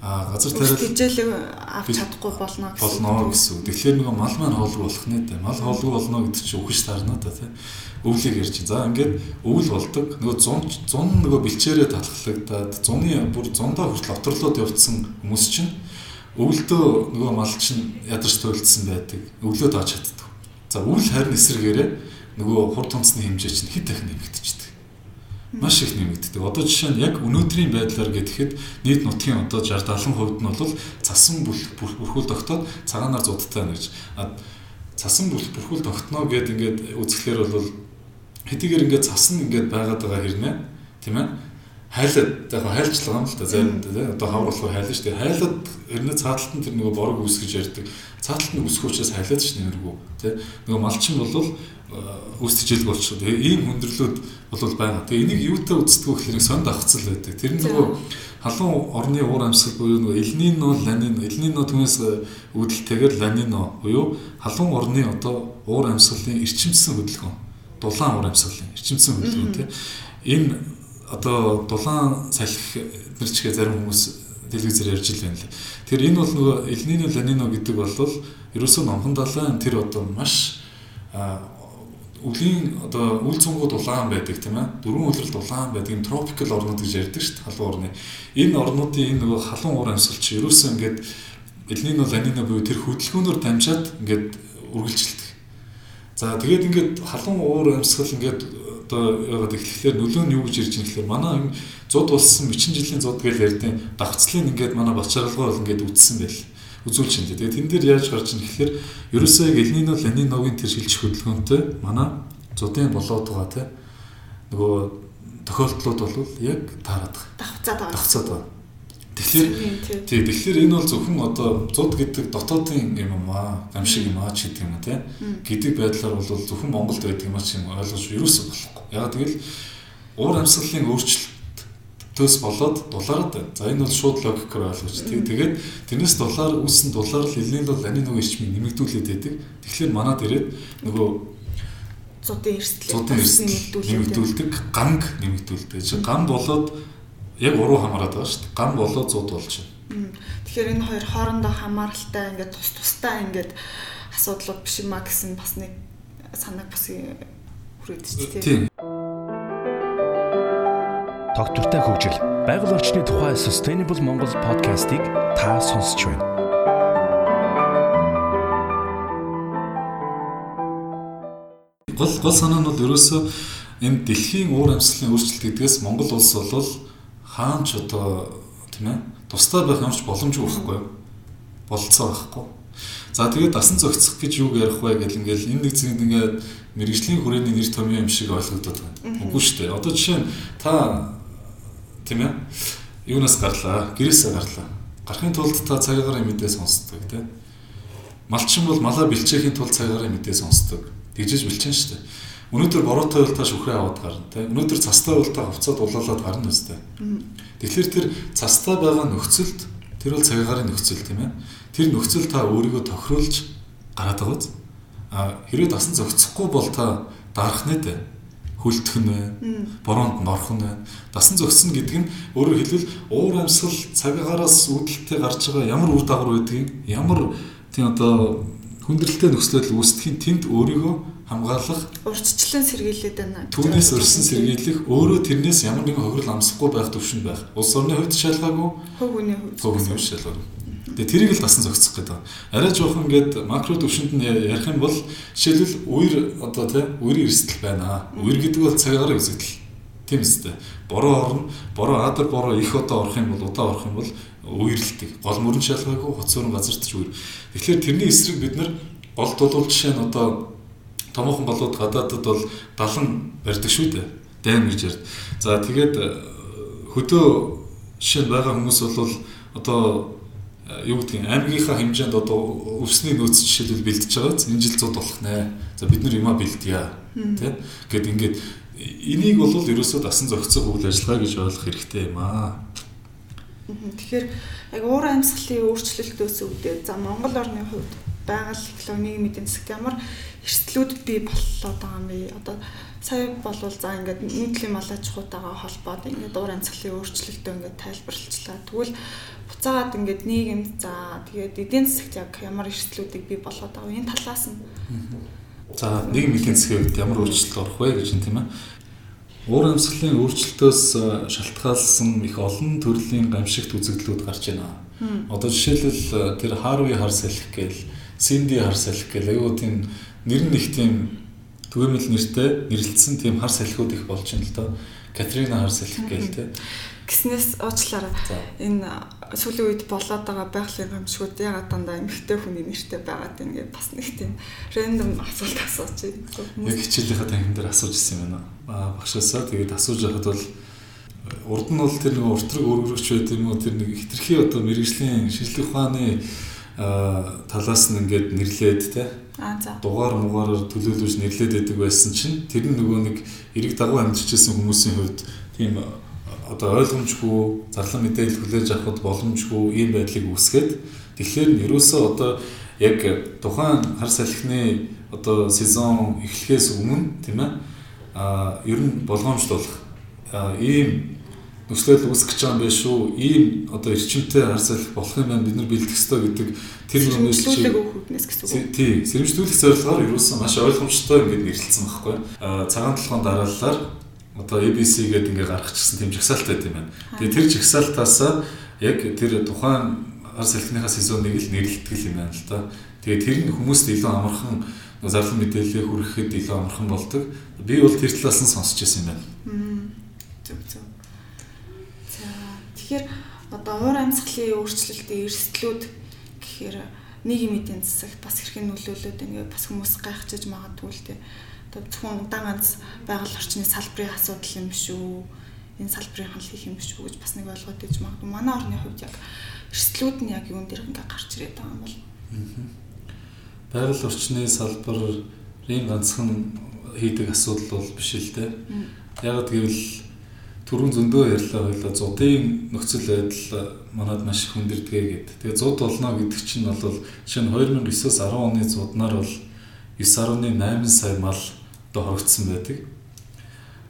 А газар тариал хичээл авч чадахгүй болно гэсэн. Болно гэсэн үг. Тэгэхээр нөгөө мал маань хоолгүй болох нэ. Мал хоолгүй болно гэдэг чинь үхэж таарна да тийм өвлийг ярьж. За ингээд өвөл болдог. Нөгөө зун зун нөгөө бэлчээрээ талхлагдаад зуны бүр зундаа хүртэл оторлоод явцсан хүмүүс чинь өвөлдөө нөгөө мал чинь ядарч туйлдсан байдаг. Өвлөөд оч чаддаг. За өвөл харин эсрэгээрээ нөгөө хурд тунцны хэмжээ чинь хэд дахин нэмэгдчихдэг. Маш их нэмэгддэг. Одоо жишээ нь яг өнөөдрийн байдлаар гэхэд нийт нутгийн одоо 60 70% нь бол цасан бүрхүүл тогтоод цагаанаар зудтай байна гэж. Цасан бүрхүүл тогтно гэд ингээд үзэхлээр бол хэдийгээр ингээд цас нь ингээд байгаад байгаа хэрнээ тийм ээ? Хайлаад яг хайлчлага юм л да заримдаа тийм одоо хавруулах хайлна шүү дээ. Хайлаад хэрнээ цааталт нь тэр нөгөө борог үүсгэж ярьдаг. Цааталт нь үүсэх учраас хайлаад ш нэргүй тийм нөгөө малчин бол үүсчихэл болчиход. Ийм хүндрэлүүд бол байгаа. Тэгээ энийг юутай үздэг гэхээр сонд авцал байдаг. Тэр нөгөө халуун орны уур амьсгал буюу нөгөө элнино, ланино, элнино түүнээс үүдэлтэйгээр ланино буюу халуун орны одоо уур амьсгалын эрчимсэн хөдөлгөөн дулаан ур амьсгалын эрчимсэн хөдөлгөөн тийм энэ одоо дулаан салхи нар ч гэ зарим хүмүүс телевизээр ярьж л байна лээ. Тэр энэ бол нөгөө Элнино Ланино гэдэг бол ерөөсөө номхон далайн тэр одоо маш өвлийн одоо үл цунгууд улаан байдаг тийм ээ. Дөрвөн үлрэл улаан байдаг юм. Тропикал орнууд гэж ярьдаг шүү дээ халуун орны. Энэ орнуудын энэ нөгөө халуун уур амьсгал чи ерөөсөө ингээд Элнино Ланино буюу тэр хөдөлгөөнөөр дамжаад ингээд үргэлжилдэг За тэгээд ингээд халуун уур амьсгал ингээд одоо ягаад ихлэхээр нөлөө нь юу гэж ирж байгаа гэхээр манай энэ зуд болсон 40 жилийн зуд гэж ярьдیں۔ Давхцлын ингээд манай бачаргалгаа бол ингээд үтсэн байл. Үзүүлж байна. Тэгээд тэн дээр яаж гарч ийн гэхээр ерөөсөө Элнино Лениногийн тэр шилжих хөдөлгөөнтэй манай зудын болоод байгаа те нөгөө тохиолдлууд бол яг таарад байгаа. Давхцаад байгаа. Давхцаад байгаа. Тэгэхээр тий тэгэхээр энэ бол зөвхөн одоо зуд гэдэг дотоодын юм аа гамшиг юм аа ч гэдэг юм тий гэдэг байдлаар бол зөвхөн Монголд байдаг юм аа ч юм ойлгож юусоо болохгүй. Яг тэгэл уур амьсгалын өөрчлөлт төс болоод дулаард байна. За энэ бол шууд логикоор ойлгож тий тэгээд тэрнээс дулаар үүссэн дулаар л элний бол ани нөгөө ичмийг нэмэгдүүлээд байдаг. Тэгэхээр манад ирээд нөгөө зудын эрсдэл нэмэгдүүлдэг, ганг нэмэгдүүлдэг. Чи гам болоод яг уруу хамаарат байгаа шүү дээ. Гам болоод зуд болж байна. Тэгэхээр энэ хоёр хоорондоо хамааралтай ингээд тус тустай ингээд асуудлууд биш юм а гэсэн бас нэг санааг бас хүрээд ч тийм. Тогтвортой хөгжил. Байгаль орчны тухай Sustainable Монгол подкастыг та сонсч байна. Гол гол санаа нь бол ерөөсөө энэ дэлхийн уур амьсгалын өөрчлөлт гэдгээс Монгол улс бол хаанч одоо тийм ээ тустай байх юмч боломжгүй байхгүй болцоо байхгүй. За тэгээд дасан зохицох гэж юу ярих вэ гэл ингээл энэ нэг зэнд ингээд мэрэгжлийн хүрээний нэр томьёо юм шиг ойлгогдоод байна. Үгүй шүү дээ. Одоо жишээ нь та тийм ээ юунаас гарлаа? Гэрээсээ гарлаа. Гарахын тулд та цагаагаар мэдээ сонсдог тийм. Малчин бол малаа бэлчээхийн тулд цагаагаар мэдээ сонсдог. Тэгжиж бэлчэн шүү дээ. Өнөөдөр бороотой бол та шүхрээ аваад гарна те. Өнөөдөр цастай бол та хувцад улаалаад гарна үстэй. Тэгэхээр тэр цастай байгаа нөхцөлд тэр бол цагаагаар нөхцөл тийм ээ. Тэр нөхцөл та өөрийгөө тохируулж гараад байгаа биз? А хэрвээ дасан зохицохгүй бол та дарах нэ дээ хүлдэх нь байна. Бороонд норох нь байна. Дасан зохицно гэдэг нь өөрөөр хэлбэл уур амьсгал цагаагаараас үүдэлтэй гарч байгаа ямар үр дагавар байдгийг ямар тийм одоо хүндрэлтэй нөхцөлөд үүсдэхин тэнд өөрийгөө хамгаалах урьдчилан сэргийлээд байна. Түүнээс өрсөн сэргийлэх өөрөө тэрнээс ямар нэгэн хохирол амсахгүй байх төвшөнд байх. Улс орны хувьд шалгаагүй. Хөв хүний хувьд. Хөв хүний хувьд шалгаагүй. Тэгээ тэрийг л дасан зохицох гэдэг. Арай жоохон ингээд макро төвшөнд нь ярих юм бол жишээлбэл үер одоо тий үерийн эрсдэл байна. Үер гэдэг бол цагаараа үзэгдэл. Тийм үстэй. Бороо орно, бороо адар бороо их одоо орох юм бол удаа орох юм бол үерлэлдэг. Гол мөрөн шалгаагүй, хоц өрн газарт ч үер. Тэгэхээр тэрний эсрэг бид нар гол тулуул жишээ нь одоо томоохон болоод гадаадд бол 70 барьдаг шүү дээ. Дайм гэж ярд. За тэгээд э, хөдөө жишээ байгаа хүмүүс бол одоо э, юу гэдгийг аймгийнхаа хэмжээнд одоо өвсний нөөц жишээлбэл бэлдэж байгаа. Энэ жил 100 болох нэ. За бид нар юмаа бэлдъя. Тэ? Гэт ингээд энийг бол ерөөсөө дасан зохицох үйл ажиллагаа гэж ойлгох хэрэгтэй юм аа. Тэгэхээр яг уур амьсгалын өөрчлөлтөөс үүдээ за Монгол орны хувьд байгаль экологийн нийгмийн засагт ямар эрсдлүүд бий боллоо байгаа юм бэ? Одоо сая болвол за ингээд нийтлийн мал аж ахуйтайгаа холбоод ингээд уур амьсгалын өөрчлөлтөө ингээд тайлбарлалчлаа. Тэгвэл буцаагаад ингээд нийгэм за тэгээд эдийн засагт яг ямар эрсдлүүдийг бий болгоод байгаа энэ талаас нь За нийгэм эдийн засгийн хувьд ямар өөрчлөлт орох вэ гэж юм тийм ээ. Уур амьсгалын өөрчлөлтөөс шалтгаалсан их олон төрлийн гамшигт үзэгдлүүд гарч байна. Одоо жишээлбэл тэр Харви хар салхи гээл Синди хар салхи гэл аюу тийм нэр нь их тийм түгээмэл нэртэй нэрлэлсэн тийм хар салхиуд их болж байна л доо. Катрина хар салхи гээл те. Гиснээс уучлаарай. Энэ сүүлийн үед болоод байгаа байгалийн гамшгууд ягаад дандаа эмэгтэй хүний нэртэй байгаад байна гэж бас нэг тийм рандом асуулт асууж байна. Яг хичээлийнхаа танхим дээр асууж ирсэн юм байна. Аа багшаасаа тэгээд асууж байхад бол урд нь бол тэр нэг уртраг өргөрөгч байт юм уу тэр нэг хитрхи одоо мэрэгжлийн шинжлэх ухааны талаас нь ингээд нэрлээд те. Дугаар муугаараар төлөөлөж нэрлээд байдаг байсан чинь тэр нь нөгөө нэг эрэг дагуу амьдчилсэн хүмүүсийн хувьд тийм одоо ойлгомжгүй зарлан мэдээлэл хүлээж авахд боломжгүй ийм байдлыг үүсгээд тэгэхээр нь ерөөсөө одоо яг тухайн хар салхины одоо сезон эхлэхээс өмнө тийм ээ а ер нь болгоомжлуулах ийм нөхцөл үүсгэж байгаа юм биш үү? Ийм одоо эрчимтэй харьцуулах болох юм байна бид нар бэлдэх ёстой гэдэг тэр юмнээс чи гэсэн үг. Тий, сэрэмжлүүлэх зорилгоор юусэн маш ойлгомжтой ингэж нэрлэлсэн байхгүй. Аа цагаан толгойн дараалалаар одоо ABC гэдэг ингээ гаргачихсан тийм жагсаалт байт юм байна. Тэгээ тэр жагсаалтаас яг тэр тухайн хар салхиныхаа сезоныг л нэрлэлдэг юм байна л да. Тэгээ тэр нь хүмүүст илүү амархан зарлал мэдээлэлээ хүргэхэд илүү амархан болдог. Би бол тэр талаас нь сонсч байсан юм байна. Зөв зөв. Тэгэхээр одоо уур амьсгалын өөрчлөлтийн эрсдлүүд гэхээр нийгмийн эдийн засагт бас хэрхэн нөлөөлөд ингээ бас хүмүүс гайхчихж магадгүй л дээ. Одоо зөвхөн удаан ганц байгаль орчны салбарын асуудал юм шүү. Энэ салбарын ханал хийх юм биш үү гэж бас нэг ойлгоод иж магадгүй. Манай орны хувьд яг эрсдлүүд нь яг юун дээр ингээ гарч ирээд байгаа юм бол. Байгаль орчны салбарын ганцхан хийдэг асуудал бол биш л дээ. Яг гэвэл түрүүн зөндөө ярьлаа хоёлаа зуудын нөхцөл байдал манад маш их хүндэрдэгэ гэд. Тэгээ зууд болно гэдэг чинь бол жишээ нь 2009-оос 10 оны зууднаар бол 9.8 сая мал одоо хоригдсан байдаг.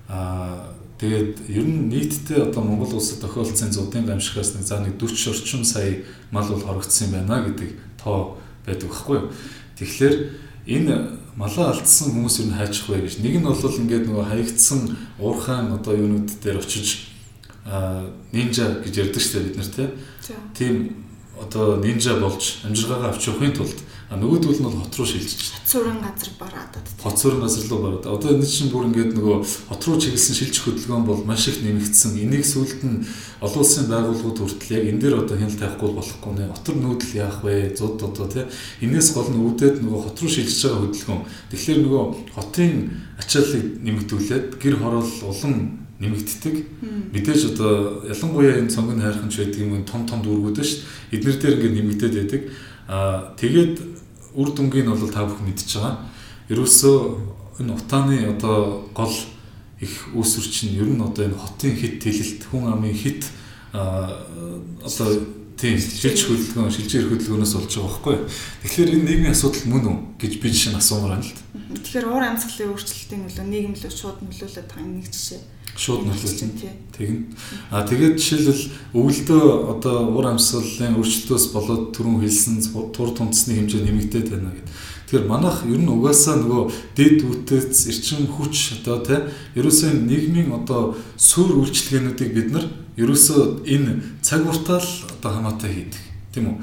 Аа тэгээд ер нь нийтдээ одоо Монгол улсад тохиолдсон зуудын гамшигаас нэг за нэг 40 орчим сая мал бол хоригдсан байна гэдэг тоо байдаг байхгүй юу. Тэгэхээр энэ малаа алдсан хүмүүс юу хайчих вэ гэж. Нэг нь бол ингээд нөгөө хаягдсан уурхайн одоо юунууд дээр очиж нинжа гэж ярьдаг шүү дээ бид нар тийм одоо нинжа болж амжиргаагаа авч явахын тулд А нөгөөдөл нь бол хот руу шилжиж. Хоцорын газар бараад. Хоцорын газар руу бараад. Одоо энэ чинь бүр ингээд нөгөө хот руу чиглэсэн шилжих хөдөлгөөн бол маш их нэмэгдсэн. Энийг сүүлд нь олон улсын байгууллагууд хүртэл яг энэ дээр одоо хяналт тавихгүй болохгүй нэ. Хотор нүүдэл яах вэ? Зуд одоо тий. Энээс гол нь үүдээд нөгөө хот руу шилжиж байгаа хөдөлгөөн. Тэгэхээр нөгөө хотын ачааллыг нэмэгдүүлээд гэр хороол улам нэмэгддэг. Мэдээж одоо ялангуяа энэ цонгон хайрханч байдаг юм том том дүүргүүд шүү дээ. Эднэр дээр ингээд нэмэгдээд байдаг. Аа тэгээд үр дүнгийн бол та бүхэн мэдж байгаа. Ерөөсөө энэ утааны одоо гол их үүсвэр чинь ер нь одоо энэ хотын хит тэлэлт хүн амын хит одоо тийм шилж хөдөлгөөн шилжээр хөдөлгөөнөөс болж байгаа байхгүй. Тэгэхээр энэ нийгмийн асуудал мөн үү гэж би жишээ нь асуумаар байна л да. Тэгэхээр уур амьсгалын өөрчлөлтийн нөлөө нийгэмлөө шууд нөлөөлөд байгаа нэг жишээ шууд нөлөөлсөн тэгнэ. А тэгээд жишээлбэл өвөлдөө одоо ур амьсгалын өөрчлөлтөөс болоод түрүүн хэлсэн тур тунцны хэмжээ нэмэгдээд байна гэдэг. Тэгэхээр манайх ер нь угаасаа нөгөө дэд үтээс эрчим хүч одоо тий ерөөсөө нийгмийн одоо суурь үйлчлэгээнүүдийг бид нар ерөөсөө энэ цаг уртаал одоо хамаатай хийдэг тийм үү?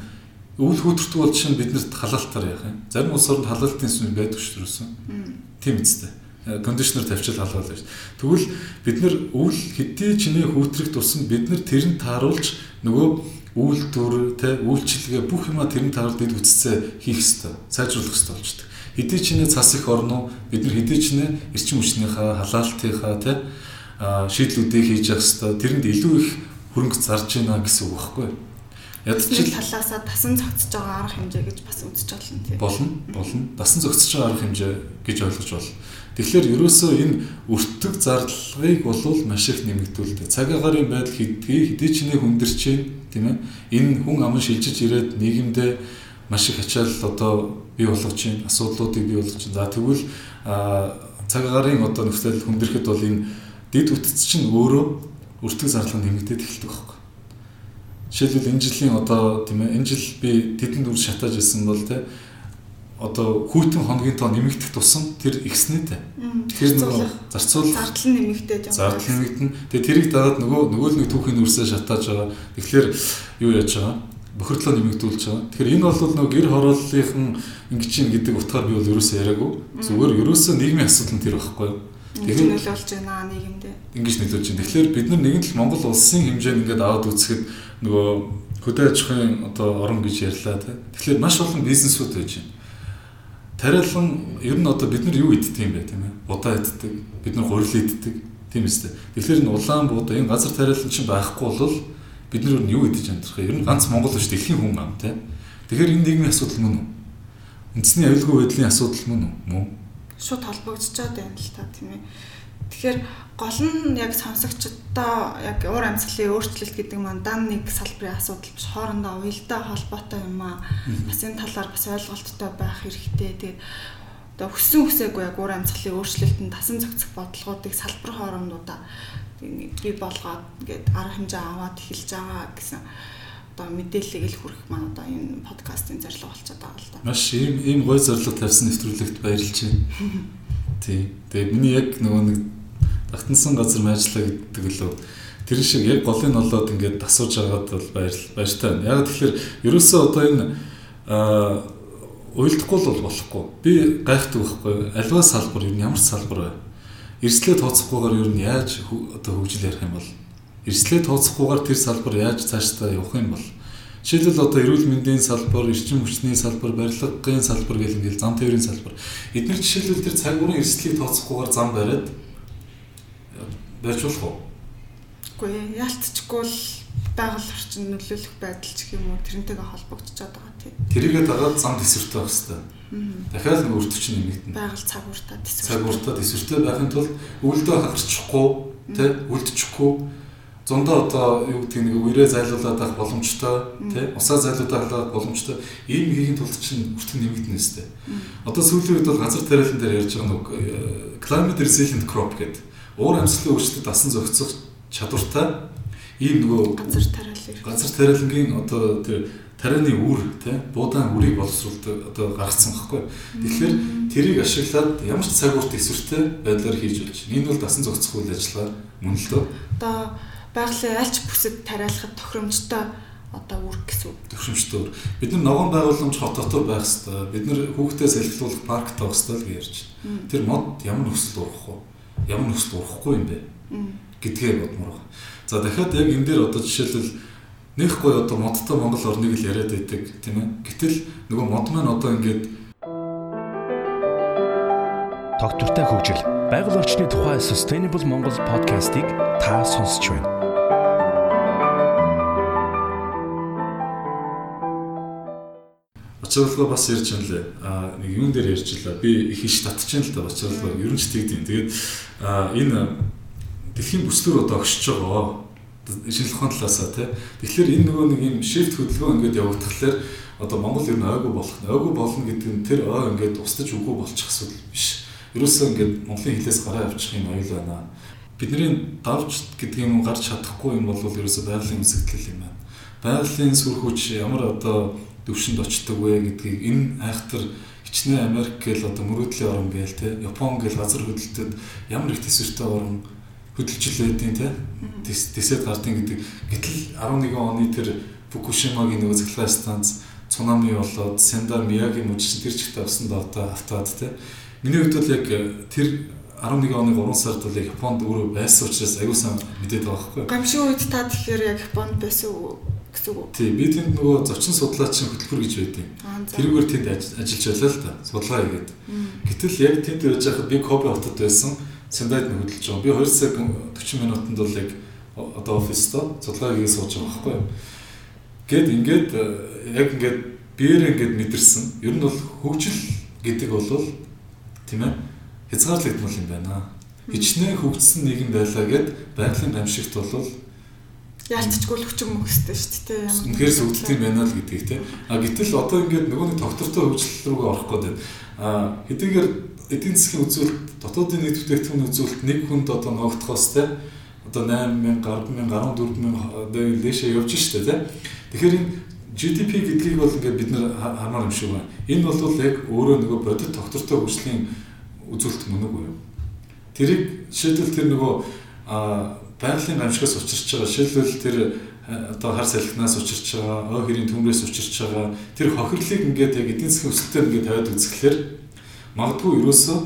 Өвөл хөдөртөг бол чинь биднэрт халаалтаар яах юм. Зарим улс орнд халаалтын сүм байдаг шүү дээ. Тийм үстэй кондишнер тавьчил халуул байж. Тэгвэл бид нар үйл хэдий чиний хүүтрэх тусам бид нар тэрэнд тааруулж нөгөө үйлдвэр тэ үйлчилгээ бүх юма тэрэнд тааруулж дэд үтцээ хийх ёстой. Сайжруулах ёстой болчдөг. Хэдий чиний цас их орно бид нар хэдий чиний эрчим хүчнийхээ халаалтынхаа тэ шийдлүүдийг хийж явах ёстой. Тэрэнд илүү их хөрөнгө зарж байна гэсэн үг байхгүй юу? Ядчил талаасаа тасан зогцож байгаа арга хэмжээ гэж бас үзэж болно тийм. Болно, болно. Тасан зогцож байгаа арга хэмжээ гэж ойлгож болно. Тэгэхээр ерөөсөө энэ өртөг зарлагыг болвол маш их нэмэгдүүлдэг. Цаг агарын байдал хэдий хэдий ч нэ хүндэрч тийм ээ. Энэ хүн аман шилжиж ирээд нийгэмдээ маш их ачаал одоо бий болгож чинь асуудлуудыг бий болгож чинь. За тэгвэл цаг агарын одоо нөхцөл хүндрэхэд бол энэ дид үтц чинь өөрөө өртөг зарлага нэмэгдээд эхэлдэг байхгүй. Жишээлбэл энэ жилийн одоо тийм ээ энэ жил би тэдэнд үр шатааж ирсэн бол тийм одоо хүйтэн хоногийн тоо нэмэгдэх тусам тэр ихснэтэй. Тэр нөгөө зарцуул зардал нь нэмэгдээд явна. Зардал нэмэгдэн. Тэгээ тэрийг дагаад нөгөө нөгөө л нэг түүхийн үрсээ шатааж байгаа. Тэгэхээр юу яаж байгаа? Бохирдлоо нэмэгдүүлж байгаа. Тэгэхээр энэ бол нөгөө гэр хорооллынхан ингэж чинь гэдэг утгаар би бол ерөөсөө яриаггүй. Зүгээр ерөөсөө нийгмийн асуудал нь тэр байхгүй юу? Тэгэхээр нөлөөлж байна нийгэмдээ. Ингэж нөлөөлж байна. Тэгэхээр бид нар нэгэн л Монгол улсын хэмжээнд ингээд аваад үзэхэд нөгөө хөдөө аж ахуйн одоо орон гэж ярьлаа тий. Тэгэхээр маш олон бизнесүүд байж байна тариалан ер нь одоо бид нар юу иддэг юм бэ тийм ээ? Удаа иддэг. Бид нар гурил иддэг. Тийм үстэй. Тэгэхээр энэ улаан буудаа энэ газар тариалан чинь байхгүй бол бид нар юу идэж амьдрах вэ? Ер нь ганц Монгол биш дэлхийн хүн ам тийм. Тэгэхээр энэ нийгмийн асуудал мөн үү? Үндэсний аюулгүй байдлын асуудал мөн үү? Мөн. Шууд холбогдчиход байна л та тийм ээ. Тэгэхээр гол нь яг сонсогчдоо яг уур амьсгалын өөрчлөлт гэдэг маань дан нэг салбарын асуудал биш хоорондоо уялдаа холбоотой юм аа. Бас энэ талаар бас ойлголттой байх хэрэгтэй. Тэгээд одоо хүссэн хүсээгүй яг уур амьсгалын өөрчлөлтөнд тасан зохицох бодлогоодыг салбар хоорондоо бий болгоод ингээд арга хэмжээ аваад эхэлж байгаа гэсэн одоо мэдээллийг л хүргэх маань одоо энэ подкастын зорилго болчиход байгаа л да. Маш ийм ийм гой зорилго тавьсан нэвтрүүлэгт баярлж [LAUGHS] байна. Тий. Тэгээ миний яг нөгөө нэг Тогтносон газар маяжлаа гэдэг лөө тэр шиг яг голын нолоод ингээд асууж байгаад бол баяр баяртай байна. Яг тэгэхээр ерөөсөө одоо энэ уйлдахгүй л бол болохгүй. Би гайхдаг байхгүй. Альва салбар юу ямар салбар вэ? Эрслээ тооцохгүйгээр юу нь яаж одоо хөгжил ярих юм бол эрслээ тооцохгүйгээр тэр салбар яаж цаашдаа явах юм бол Жишээлбэл одоо эрүүл мэндийн салбар, эрчим хүчний салбар, барилгын салбар гэх ингээл зам тээврийн салбар. Эдгээр жишээлбэл тэр цаг уурын эрсдлийг тооцохгүйгээр зам бариад байж болох уу? Үгүй яалтчгүй л байгаль орчин нөлөөлөх байдал ч юм уу тэрнтэйгээ холбогдчиход байгаа тийм. Тэрийгээ дагаад зам төсвөртэй байх хэрэгтэй. Дахиад нэг өртөвч нэмэгдэнэ. Байгаль цаг ууртаа төсвөртэй. Цаг ууртаа төсвөртэй байхын тулд өвөлдөө хагарчихгүй, тэ үлдчихгүй зундаа одоо юу гэдэг нэг үрээ зайлуулаад авах боломжтой тий усаа зайлуулаад авах боломжтой ийм хийхин тулд чинь хүртэн нэмэгдэнэ үстэй. Одоо сүүлийн үед бол газар тариалан дээр ярьж байгаа нэг э, climate resilient crop гэдэг уур амьсгалын өөрчлөлтөд дасан зохицох чадвартай ийм нөгөө газар тариалан газар тариалангийн одоо тэр тарианы үр тий буудаан үрийг боловсруулдаг одоо гаргацсан байхгүй. Тэгэхээр тэрийг ашиглаад ямар ч цаг урт эсвэртэй байдлаар хийж болж. Энэ бол дасан зохицох үйл ажиллагаа мөн л дөө. Одоо байгалийн альч бүсэд тариалахад тохиромжтой одоо үүрэг гэсэн үг. Төвшмжтэй үр. Бид нар ногоон байгууламж хот дотор байх хэвээр. Бид нар хүүхдээ салхилуулах парк тавих хэвээр л ярьж байна. Тэр мод ямар нөхцөлд урах вэ? Ямар нөхцөлд урахгүй юм бэ? гэдгээ бодмоор байна. За дахиад яг энэ дээр одоо жишээлбэл нэг гой одоо модтой Монгол орныг л яриад байдаг тийм ээ. Гэтэл нөгөө мод маань одоо ингээд тогтвортой хөгжил байгаль орчны тухай Sustainable Монгол подкастыг та сонсч байна. Бачаалгаа бас ярьж байна лээ. Аа нэг юун дээр ярьж илаа. Би их иш татчихсан л да бачаалгаа. Ер нь ч тэгдэв. Тэгээд аа энэ дэлхийн бүслэр одоо огшиж байгаа. Шинжлэх ухааны талаасаа тий. Тэгэхээр энэ нөгөө нэг юм шифт хөдөлгөөн ингээд явагдахлаар одоо Монгол ер нь ойгүй болох. Ойгүй болно гэдэг нь тэр ой ингээд устдаж үгүй болчих асуудал биш. Ерөөсөө ингээд Монголын хилээс гараа авчих юм аюул байна. Бидний давж гэдэг юм гарч чадахгүй юм бол ерөөсөө байгалийн үзэгдэл юм байна. Байгалийн сүр хүч ямар одоо төвшөнд очдог вэ гэдгийг энэ айхтар хичнээн Америк гэл одоо мөрөөдлийн орн гээл те Япон гэл газар хөдлөлтөд ямар их төсвөртэй орн байдیں۔ те тэсэд гардыг гэдэг гэтэл 11 оны тэр Фукушимагийн нөгөө цахилгаан станц цунами болоод Сендар Мияги мужчин тэр чигт авсан давтаа автаад те миний хувьд бол яг тэр 11 оны 3 сард бол Японд өөрөө байсан учраас аягүй сайн мэдээд байгаа байхгүй. Гамшиг үед та тэгэхээр яг Японд байсан уу? Гэсэн үг. Тий, би тэнд нөгөө зочин судлаачийн хөтөлбөр гэж байдیں۔ Тэрүүгээр тэнд ажиллаж байлаа л да. Судалгаа хийгээд. Гэтэл яг тэнд байж байхад би Кобе хотод байсан. Сендайд нь хөдөлж байгаа. Би 2 цаг 40 минутанд бол яг одоо оффистоо судалгаа хийгээд сууж байгаа байхгүй. Гэт ингээд э, яг ингээд биеэр ингээд мэдэрсэн. Ер нь бол хөгжил гэдэг бол тийм ээ хязгаарлагдмал юм байна. Хичнээн хөгжсөн нийгэм байлаа гэд байгалийн амьшигт бол яалтчгүй л хүчин мөхстэй шүү дээ ямар үнэхээр сүгдэлт юм байна л гэдгийг тийм а гэтэл одоо ингээд нөгөө нэг доктортой хөгжил рүүгээ орох байна а хэдийгээр эдийн засгийн үзүүлэлт дотоодын нийт бүтээгдэхүүн үзүүлэлт нэг хүнд одоо ногдохоос тийм одоо 8000 100000 14000 дээшээ явж штэ тийм тэгэхээр энэ GDP гэдгийг бол ингээд бид нар хамаар юм шиг байна. Энэ бол яг өөрөө нөгөө бодит доктортой хөгжлийн үзүүлэлт мөн үгүй юу? Тэрийг жишээлбэл тэр нөгөө байгалийн амжигаас учирч байгаа. Жишээлбэл тэр одоо хар салхинаас учирч байгаа, ой хэрийн төмрөөс учирч байгаа. Тэр хохирлыг ингээд яг эдийн засгийн өсөлтөөр ингээд тавиад үзэхлээр магадгүй ерөөсөө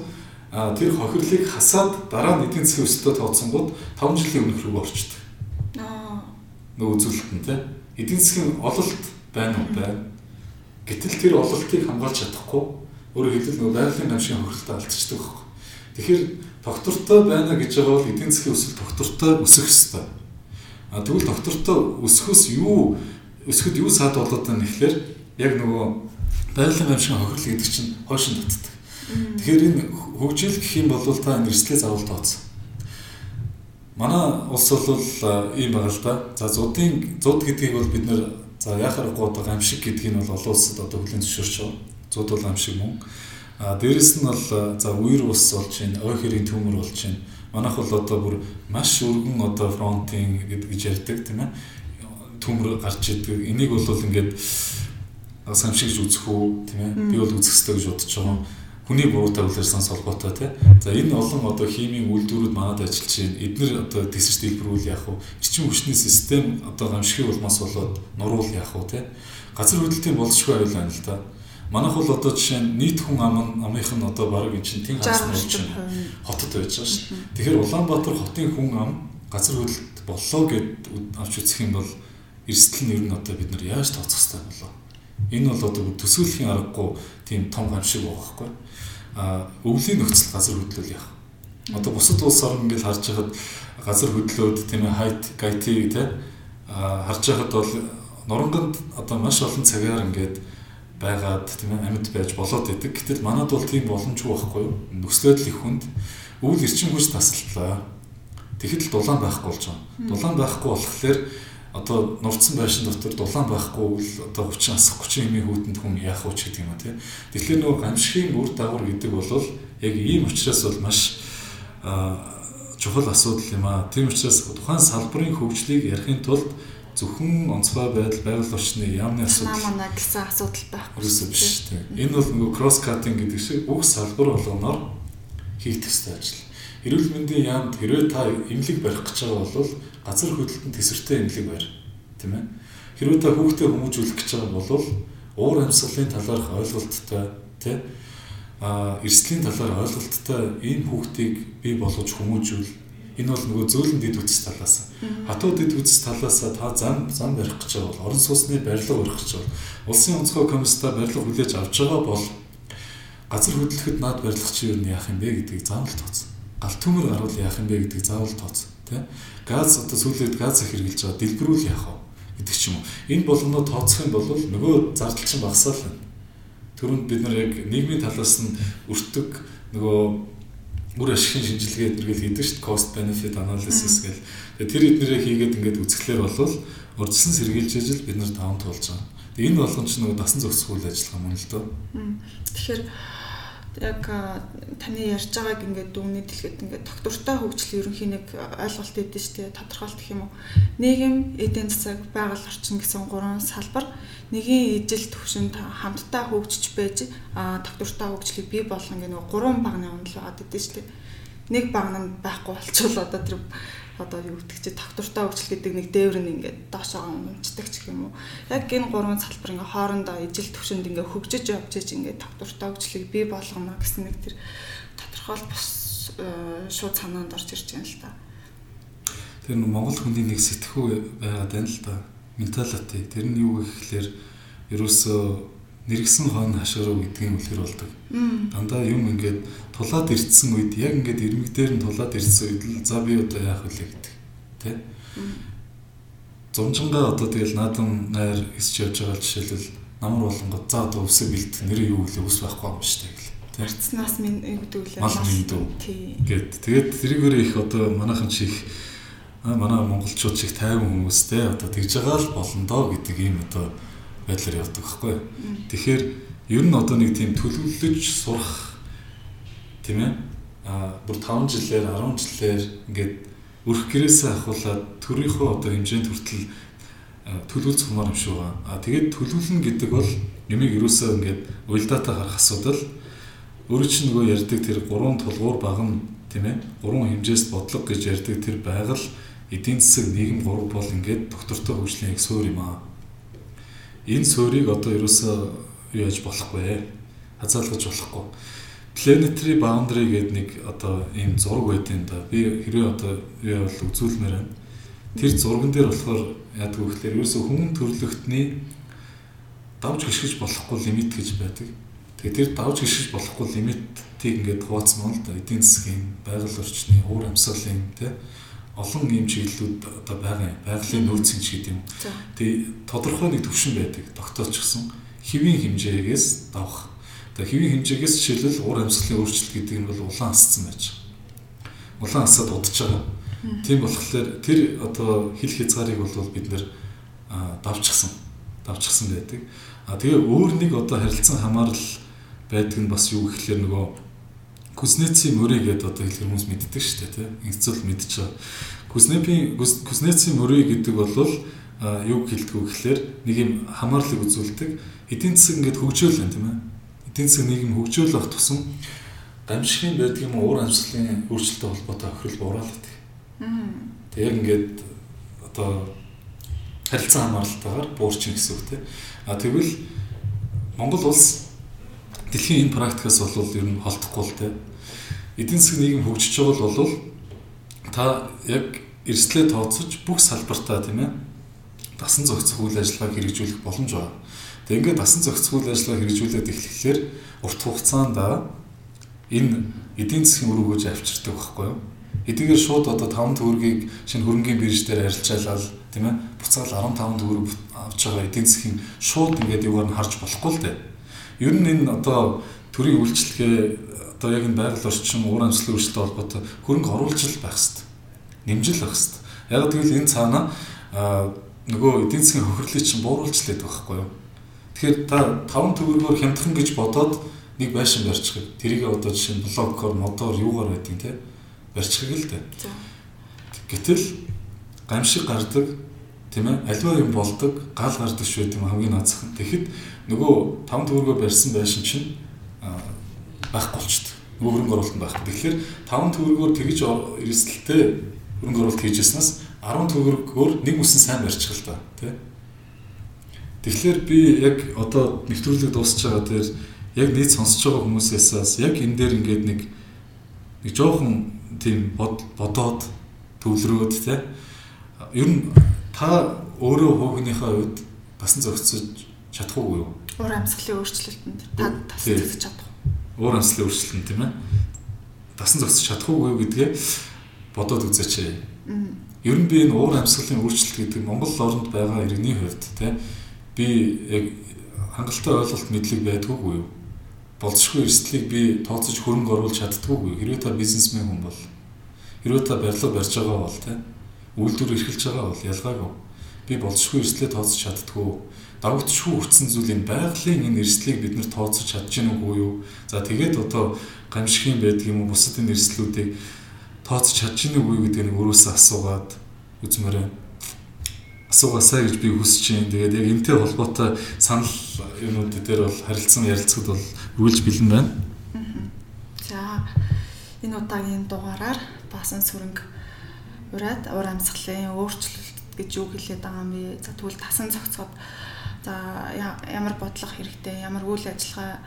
тэр хохирлыг хасаад дараа нь эдийн засгийн өсөлтөд тооцсонгууд 5 жилийн өмнөх рүү орчдөг. Аа. Нөгөө үзүүлэлт нь тийм. Эдийн засгийн ололт байна уу байна. Гэтэл тэр ололтыг хамгаалж чадахгүй өөрөөр хэлбэл нөгөө байгалийн гамшигын хохирлтаа алдчихдаг байхгүй. Тэгэхээр доктортой байна гэж байгаа бол эдийн засгийн өсөлт доктортой өсөх ёстой. А тэгвэл доктортой өсөхөөс юу өсөхөд юу саад болоод байна гэхээр яг нөгөө байгалийн гамшигын хохирол гэдэг чинь хойшин татдаг. Тэгэхээр энэ хөгжил гэх юм бол та энэ эрсдлээ заавал тооцсон. Манай улс бол ийм байгаа л да. За зуудын зууд гэдгийг бол бид нэр за яхаар гоо гамшиг гэдгийг нь бол олон улсад одоо хүлээн зөвшөөрч байгаа. Зууд бол гамшиг мөн. А дээрэс нь бол за үер ус болж байна, ой хэрийн төмөр болж байна. Манайх бол одоо бүр маш өргөн одоо фронтинг гэж ярьдаг тийм ээ. Төмөр гарч идэг. Энийг бол ингээд самшигж үзэх үү тийм ээ. Би бол үзэх хэрэгтэй гэж бодож байгаа хүний буруутай үйлэрсэн солгоотой тий. За энэ олон одоо химийн үйлдвэрүүд манад ажиллаж байна. Эдгээр одоо тесэж дэлбэрүүл яах вэ? Эрчим хүчний систем одоо гамшигын улмаас болоод нуруул яах вэ тий. Газар хөдлөлтийн боловсрол аюул байна л да. Манайх бол одоо жишээ нь нийт хүн ам амынх нь одоо баг эн чинь тийм хаас болж байна. Хотод байж байгаа шүү. Тэгэхээр Улаанбаатар хотын хүн ам газар хөдлөлт боллоо гэд авч үзэх юм бол эрсдэл нь ер нь одоо бид нар яаж тооцох хэрэгтэй болоо. Энэ бол одоо төсөөлхийн аргагүй тийм том гам шиг байгаа байхгүй. А өвлийн нөхцөл газар хөдлөл яах. Одоо бусад улс орн ингээл харж байхад газар хөдлөөд тийм ээ хайт гайти те харж байхад бол нуранганд одоо маш олон цагаар ингээд байгаад тийм ээ амьд байж болоод идэг. Гэтэл манад бол тийм боломжгүй байхгүй юу? Нөхцөлөд л их хүнд өвөл эрчим хүч тасалдлаа. Тэгэхэд л дулаан байхгүй болж байгаа. Дулаан байхгүй болохоор одоо нурцсан байшин дотор дулаан байхгүй бол одоо 30 асах 30 эмийн хүүтэнд хүн яах вэ гэдэг юм а тий. Тэгэхээр нөгөө гамшигын үр дагавар гэдэг бол яг ийм учраас бол маш чухал асуудал юм а. Тийм учраас тухайн салбарын хөгжлийг ярихын тулд зөвхөн онцгой байдал байгаль орчны яамны асуудал манай гэсэн асуудал байхгүй. Ерөөсөө биш тийм. Энэ бол нөгөө кросс катинг гэдэг шиг бүх салбар болгоноор хийх төстэй ажил. Эрүүл мэндийн яамд хэрвээ та эмнэлэг барих гэж байгаа бол газар хөдлөлтөнд тесвэртэй эмнэлэг барь. Тийм ээ. Хэрвээ та хүүхдээ хүмүүжүүлэх гэж байгаа бол уур амьсгалын талаарх ойлголттой тийм а эрсдлийн талаар ойлголттой энэ хүүхдийг бий болгож хүмүүжүүл энэ бол нөгөө зөөлөн дэд үтс талаас. Хатуу дэд үтс талаас та зам зам барих гэж бол орон сууцны барилга барих гэж бол улсын онцгой комиссда барилга хүлээж авч байгаа бол газар хөдлөхөд наад барилга чи юу яах юм бэ гэдгийг заавал тооцсон гал төмөр гарвал яах юм бэ гэдгийг заавал тооц тий газ одоо сүүлээд газ их хэрглэж байгаа дэлбэрүүл яах вэ гэдэг ч юм уу. Энэ болгоноо тооцох юм бол нөгөө зардал чинь багасаал байна. Түрүүнд бид нар яг нийгмийн талаас нь өртөг нөгөө үр ашигын шинжилгээ эднэргээл хийдэг шүү дээ cost benefit analysis гэл тэгээ тэр эднэрээ хийгээд ингээд үзэхлээр болвол урьдчилан сэргийлж ижил бид нар таван туулж байгаа. Тэгээ энэ болгон ч нөгөө дасан зохицгүй ажиллагаа мөн л дөө. Тэгэхээр яг таны ярьж байгааг ингээд дүгнээ дэлгэхэд ингээд доктортой хөгжил ерөнхийн нэг ойлголт өгдөө шүү дээ тодорхойлт гэх юм уу. Нийгэм эдийн засаг байгаль орчин гэсэн гурван салбар нэгin ижил төвшөнд хамтдаа хөгжиж байж доктортой хөгжлийг бий болгох гэх нэг гурван багны онол байгаа гэдэг шүү дээ. Нэг баг нь байхгүй болчихвол одоо тэр одоо юу гэдэг чи доктортой хөгжил гэдэг нэг дээвэр нь ингээд доошоо унцдаг ч юм уу. Яг энэ гурван салбар ингээд хоорондоо ижил төвшөнд ингээд хөгжиж явж иж ингээд доктортой хөгжлийг бий болгоно гэсэн нэг тэр тодорхой бус э, шууд санаанд орж ирж байна л та. Тэр Монгол хүний нэг сэтгхүү байгаад байна л да. Менталити. Тэр нь юу гэхээр ерөөсөө нэргсэн хон хашгируу гэдгийг үлгэр болдог. Дандаа юм ингээд тулаад ирдсэн үед яг ингээд ирмэг дээр нь тулаад ирсэн үед л за би одоо яах вэ гэдэг. Тэ? Зумжингаа одоо тэгэл наадам найр эсч явж байгаа жишээлбэл намар болонгод за одоо өвсөг бэлт нэр юу вэ ус байхгүй юм шүү дээ гэл. Тэ? Арцнаас минь өгдөг үлээ. Мал миндүү. Гэт тэгээд тэрийгээр их одоо манайхан чих манай монголчууд чих тайван хүмүүстэй одоо тэгж байгаа л болно доо гэдэг ийм одоо байдлаар явдаг байхгүй. Тэгэхээр ер нь одоо нэг тийм төлөвлөж сурах тийм ээ а бүр 5 жилээр 10 жилээр ингээд өрх гэрээсээ ахуулаад төрийнхөө одоо хэмжээнд хүртэл төлөвлөж хумаар юм шиг байгаа. А тэгээд төлөвлөн гэдэг бол юмыг юусаа ингээд уйлдаатай харах асуудал өөрөө чинь нөгөө ярьдаг тэр гурван тулгуур багн тийм ээ гурван хэмжээс бодлого гэж ярьдаг тэр байгаль эдийн засаг нийгэм гурав бол ингээд доктортой хөгжлийн яг суурь юм аа энэ суурийг одоо ерөөсөө юу яаж болохгүй хазаалгаж болохгүй. Planetary boundary гэдэг нэг одоо ийм зураг байдیں۔ да. Би хэрвээ одоо юу явал үзүүлмээр байна. Тэр зурган дээр болохоор яадаг вэ гэхээр ерөөсөө хүн төрлөختний давж гიშгэж болохгүй лимит гэж байдаг. Тэгээд тэр давж гიშгэж болохгүй лимиттийг ингээд хуваацмаа л да. Эдийн засгийн байгаль орчны уур амьсгалын тийм олон юм чиглэлүүд одоо байгаа юм. Байгалийн нөөцийн ч гэдэг юм. Тэгээ тодорхой нэг төвшин байдаг. Тогтооч гисэн хэвийн хэмжээгээс давах. Тэгээ хэвийн хэмжээгээс жишээлбэл уур амьсгалын өөрчлөлт гэдэг нь бол улаан асцсан байж байгаа. Улаан асаад удаж байгаа. Тийм болохоор тэр одоо хил хязгаарыг бол бид нэр давчихсан. Давчихсан байдаг. А тэгээ өөр нэг одоо харилцан хамаарал байдаг нь бас юу гэхэлэр нөгөө Кузнецийн мөрий гэдэг одоо хэлэх хүмүүс мэддэг шүү дээ тийм. Инцэл мэдж байгаа. Кузнецийн Кузнецийн мөрий гэдэг бол юу хэлдэг вэ гэхээр нэг юм хамаарлыг үзүүлдэг. Эдийн засаг ингээд хөгжөөл байна тийм ээ. Эдийн засаг нийгэм хөгжөөл авах тусам гамшигын байдаг юм уур амьсгалын өөрчлөлттэй холбоотой охирол буураад байдаг. Тэг яг ингээд одоо харилцан хамааралтайгаар буурчин гэсэн үг тийм. А тэгвэл Монгол улс дэлхийн энэ практикаас бол ер нь холдохгүй л те. Эдийн засгийн нийгэм хөгжиж байгаа бол та яг эрсдлээ тооцож бүх салбартаа тийм ээ дасан зохицох үйл ажиллагааг хэрэгжүүлэх боломж байна. Тэгээ ингээд дасан зохицох үйл ажиллагаа хэрэгжүүлээд эхлэхлээр урт хугацаанд энэ эдийн засгийн үр өгөөж авчирдаг байхгүй юу? Эдгээр шууд одоо 5 төгрөгийг шинэ хөрөнгөний бирж дээр арилжаалал тийм ээ буцаал 15 төгрөг авч байгаа эдийн засгийн шууд ингээд юугаар нь харж болохгүй л дээ. Ер нь энэ одоо төрийн үйлчлэгээ одоо яг энэ байгаль орчин уур амьсгалын өөрчлөлтөд холбоотой хөрөнгө оруулалт байх хэрэгтэй. Нэмжил байх хэрэгтэй. Яг тэгвэл энэ цаана нөгөө эдийн засгийн хохирлыг чинь бууруулж лээд байхгүй юу? Тэгэхээр та 5 төгрөгөөр хямдхан гэж бодоод нэг байшин барьчихыг тэрийг одоо жишээ нь блоккоор модоор юугаар байдгийг те барьчихыг л дээ. Гэтэл гамшиг гардаг тийм ээ аливаа юм болдог гал гардаг шүү дээ хамгийн наацхан. Тэгэхэд нөгөө 5 төгрөгөөр барьсан байшин чинь байхгүй болчихдээ. Нөгөө хөрөнгө оруулалт байхгүй. Тэгэхээр 5 төгрөгөөр тэгж эрсдэлтэй хөрөнгө оруулалт хийжсэнээс 10 төгрөгөөр нэг үсэн сайн барьчих л та тий. Тэгэхээр би яг одоо нэвтрүүлэг дуусч байгаа дээр яг нийт сонсож байгаа хүмүүсээс яг энэ дээр ингээд нэг нэг жоохон тийм бодоод төвлөрөөд тий. Ер нь та өөрөө хөөгнийхээ үед басан зохицож чадахгүй юу? Уур амьсгалын өөрчлөлтөнд та тасан зохицож чадах. Уур амьсгалын өөрчлөлтөнд тийм ээ. Тасан зохицож чадахгүй юу гэдгээ бодоод үзээч. Ер нь би энэ уур амьсгалын өөрчлөлт гэдэг Монгол орнд байгаа иргэний хувьд тийм би яг хангалттай ойлголт мэдлэг байдгүй юу? Болцсохгүй эрсдлийг би тооцож хөрөнгө оруулж чаддгүй юу? Хэрвээ та бизнесмен хүн бол хэрвээ та барилга барьж байгаа бол тийм үйлдвэр эрхэлж байгаа бол ялгаагүй. Би болцсохгүй эрсдлээ тооцож чаддгүй давагдчихгүй хүрсэн зүйлийн байгалийн энэ эрсдлийг бид нэр тооцож чадж гэнэ үгүй юу? За тэгээд одоо гамшигын байдаг юм уу бусад энэ эрсдлүүдийг тооцож чадж гэнэ үгүй гэдэг нэг өрөөсөө асуугаад үзмээрээ асуугаасаа гэж би хүсэж байна. Тэгээд яг энтэй холбоотой санал юмуд дээр бол харилцан ярилцахад бол үргэлж бэлэн байна. За энэ удаагийн дугаараар баасан сүрэнг ураад уур амьсгалын өөрчлөлт гэж юу хэлээд байгаа юм бэ? За тэгвэл тасан зохицоход За ямар бодлого хэрэгтэй, ямар үйл ажиллагаа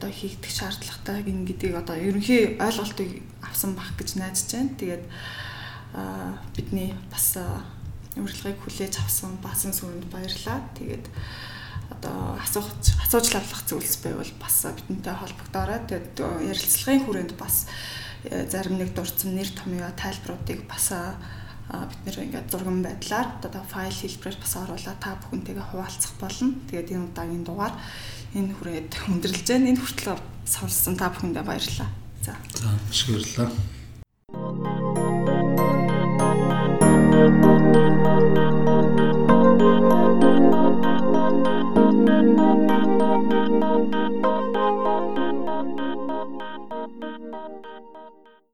одоо хийгдэх шаардлагатай гин гэдгийг одоо ерөнхий ойлголтыг авсан бах гэж найдаж байна. Тэгээд бидний бас урилгыг хүлээж авсан басан сүрэнд баярлалаа. Тэгээд одоо асуух асууж лавлах зүйлс байвал бас бидэнтэй холбогдоорой. Тэгээд ярилцлагын хүрээнд бас зарим нэг дурдсан нэр томьёо тайлбаруудыг бас бид нэр ингээд зурган байдлаар одоо файл хэлбэрээр бас оруулаад та бүхэнтэйгээ хуваалцах болно. Тэгээд энэ удаагийн дугаар энэ хүрээд өндөрлж байна. Энэ хүртэл сонссон та бүхэндээ баярлалаа. За. За, маш баярлалаа.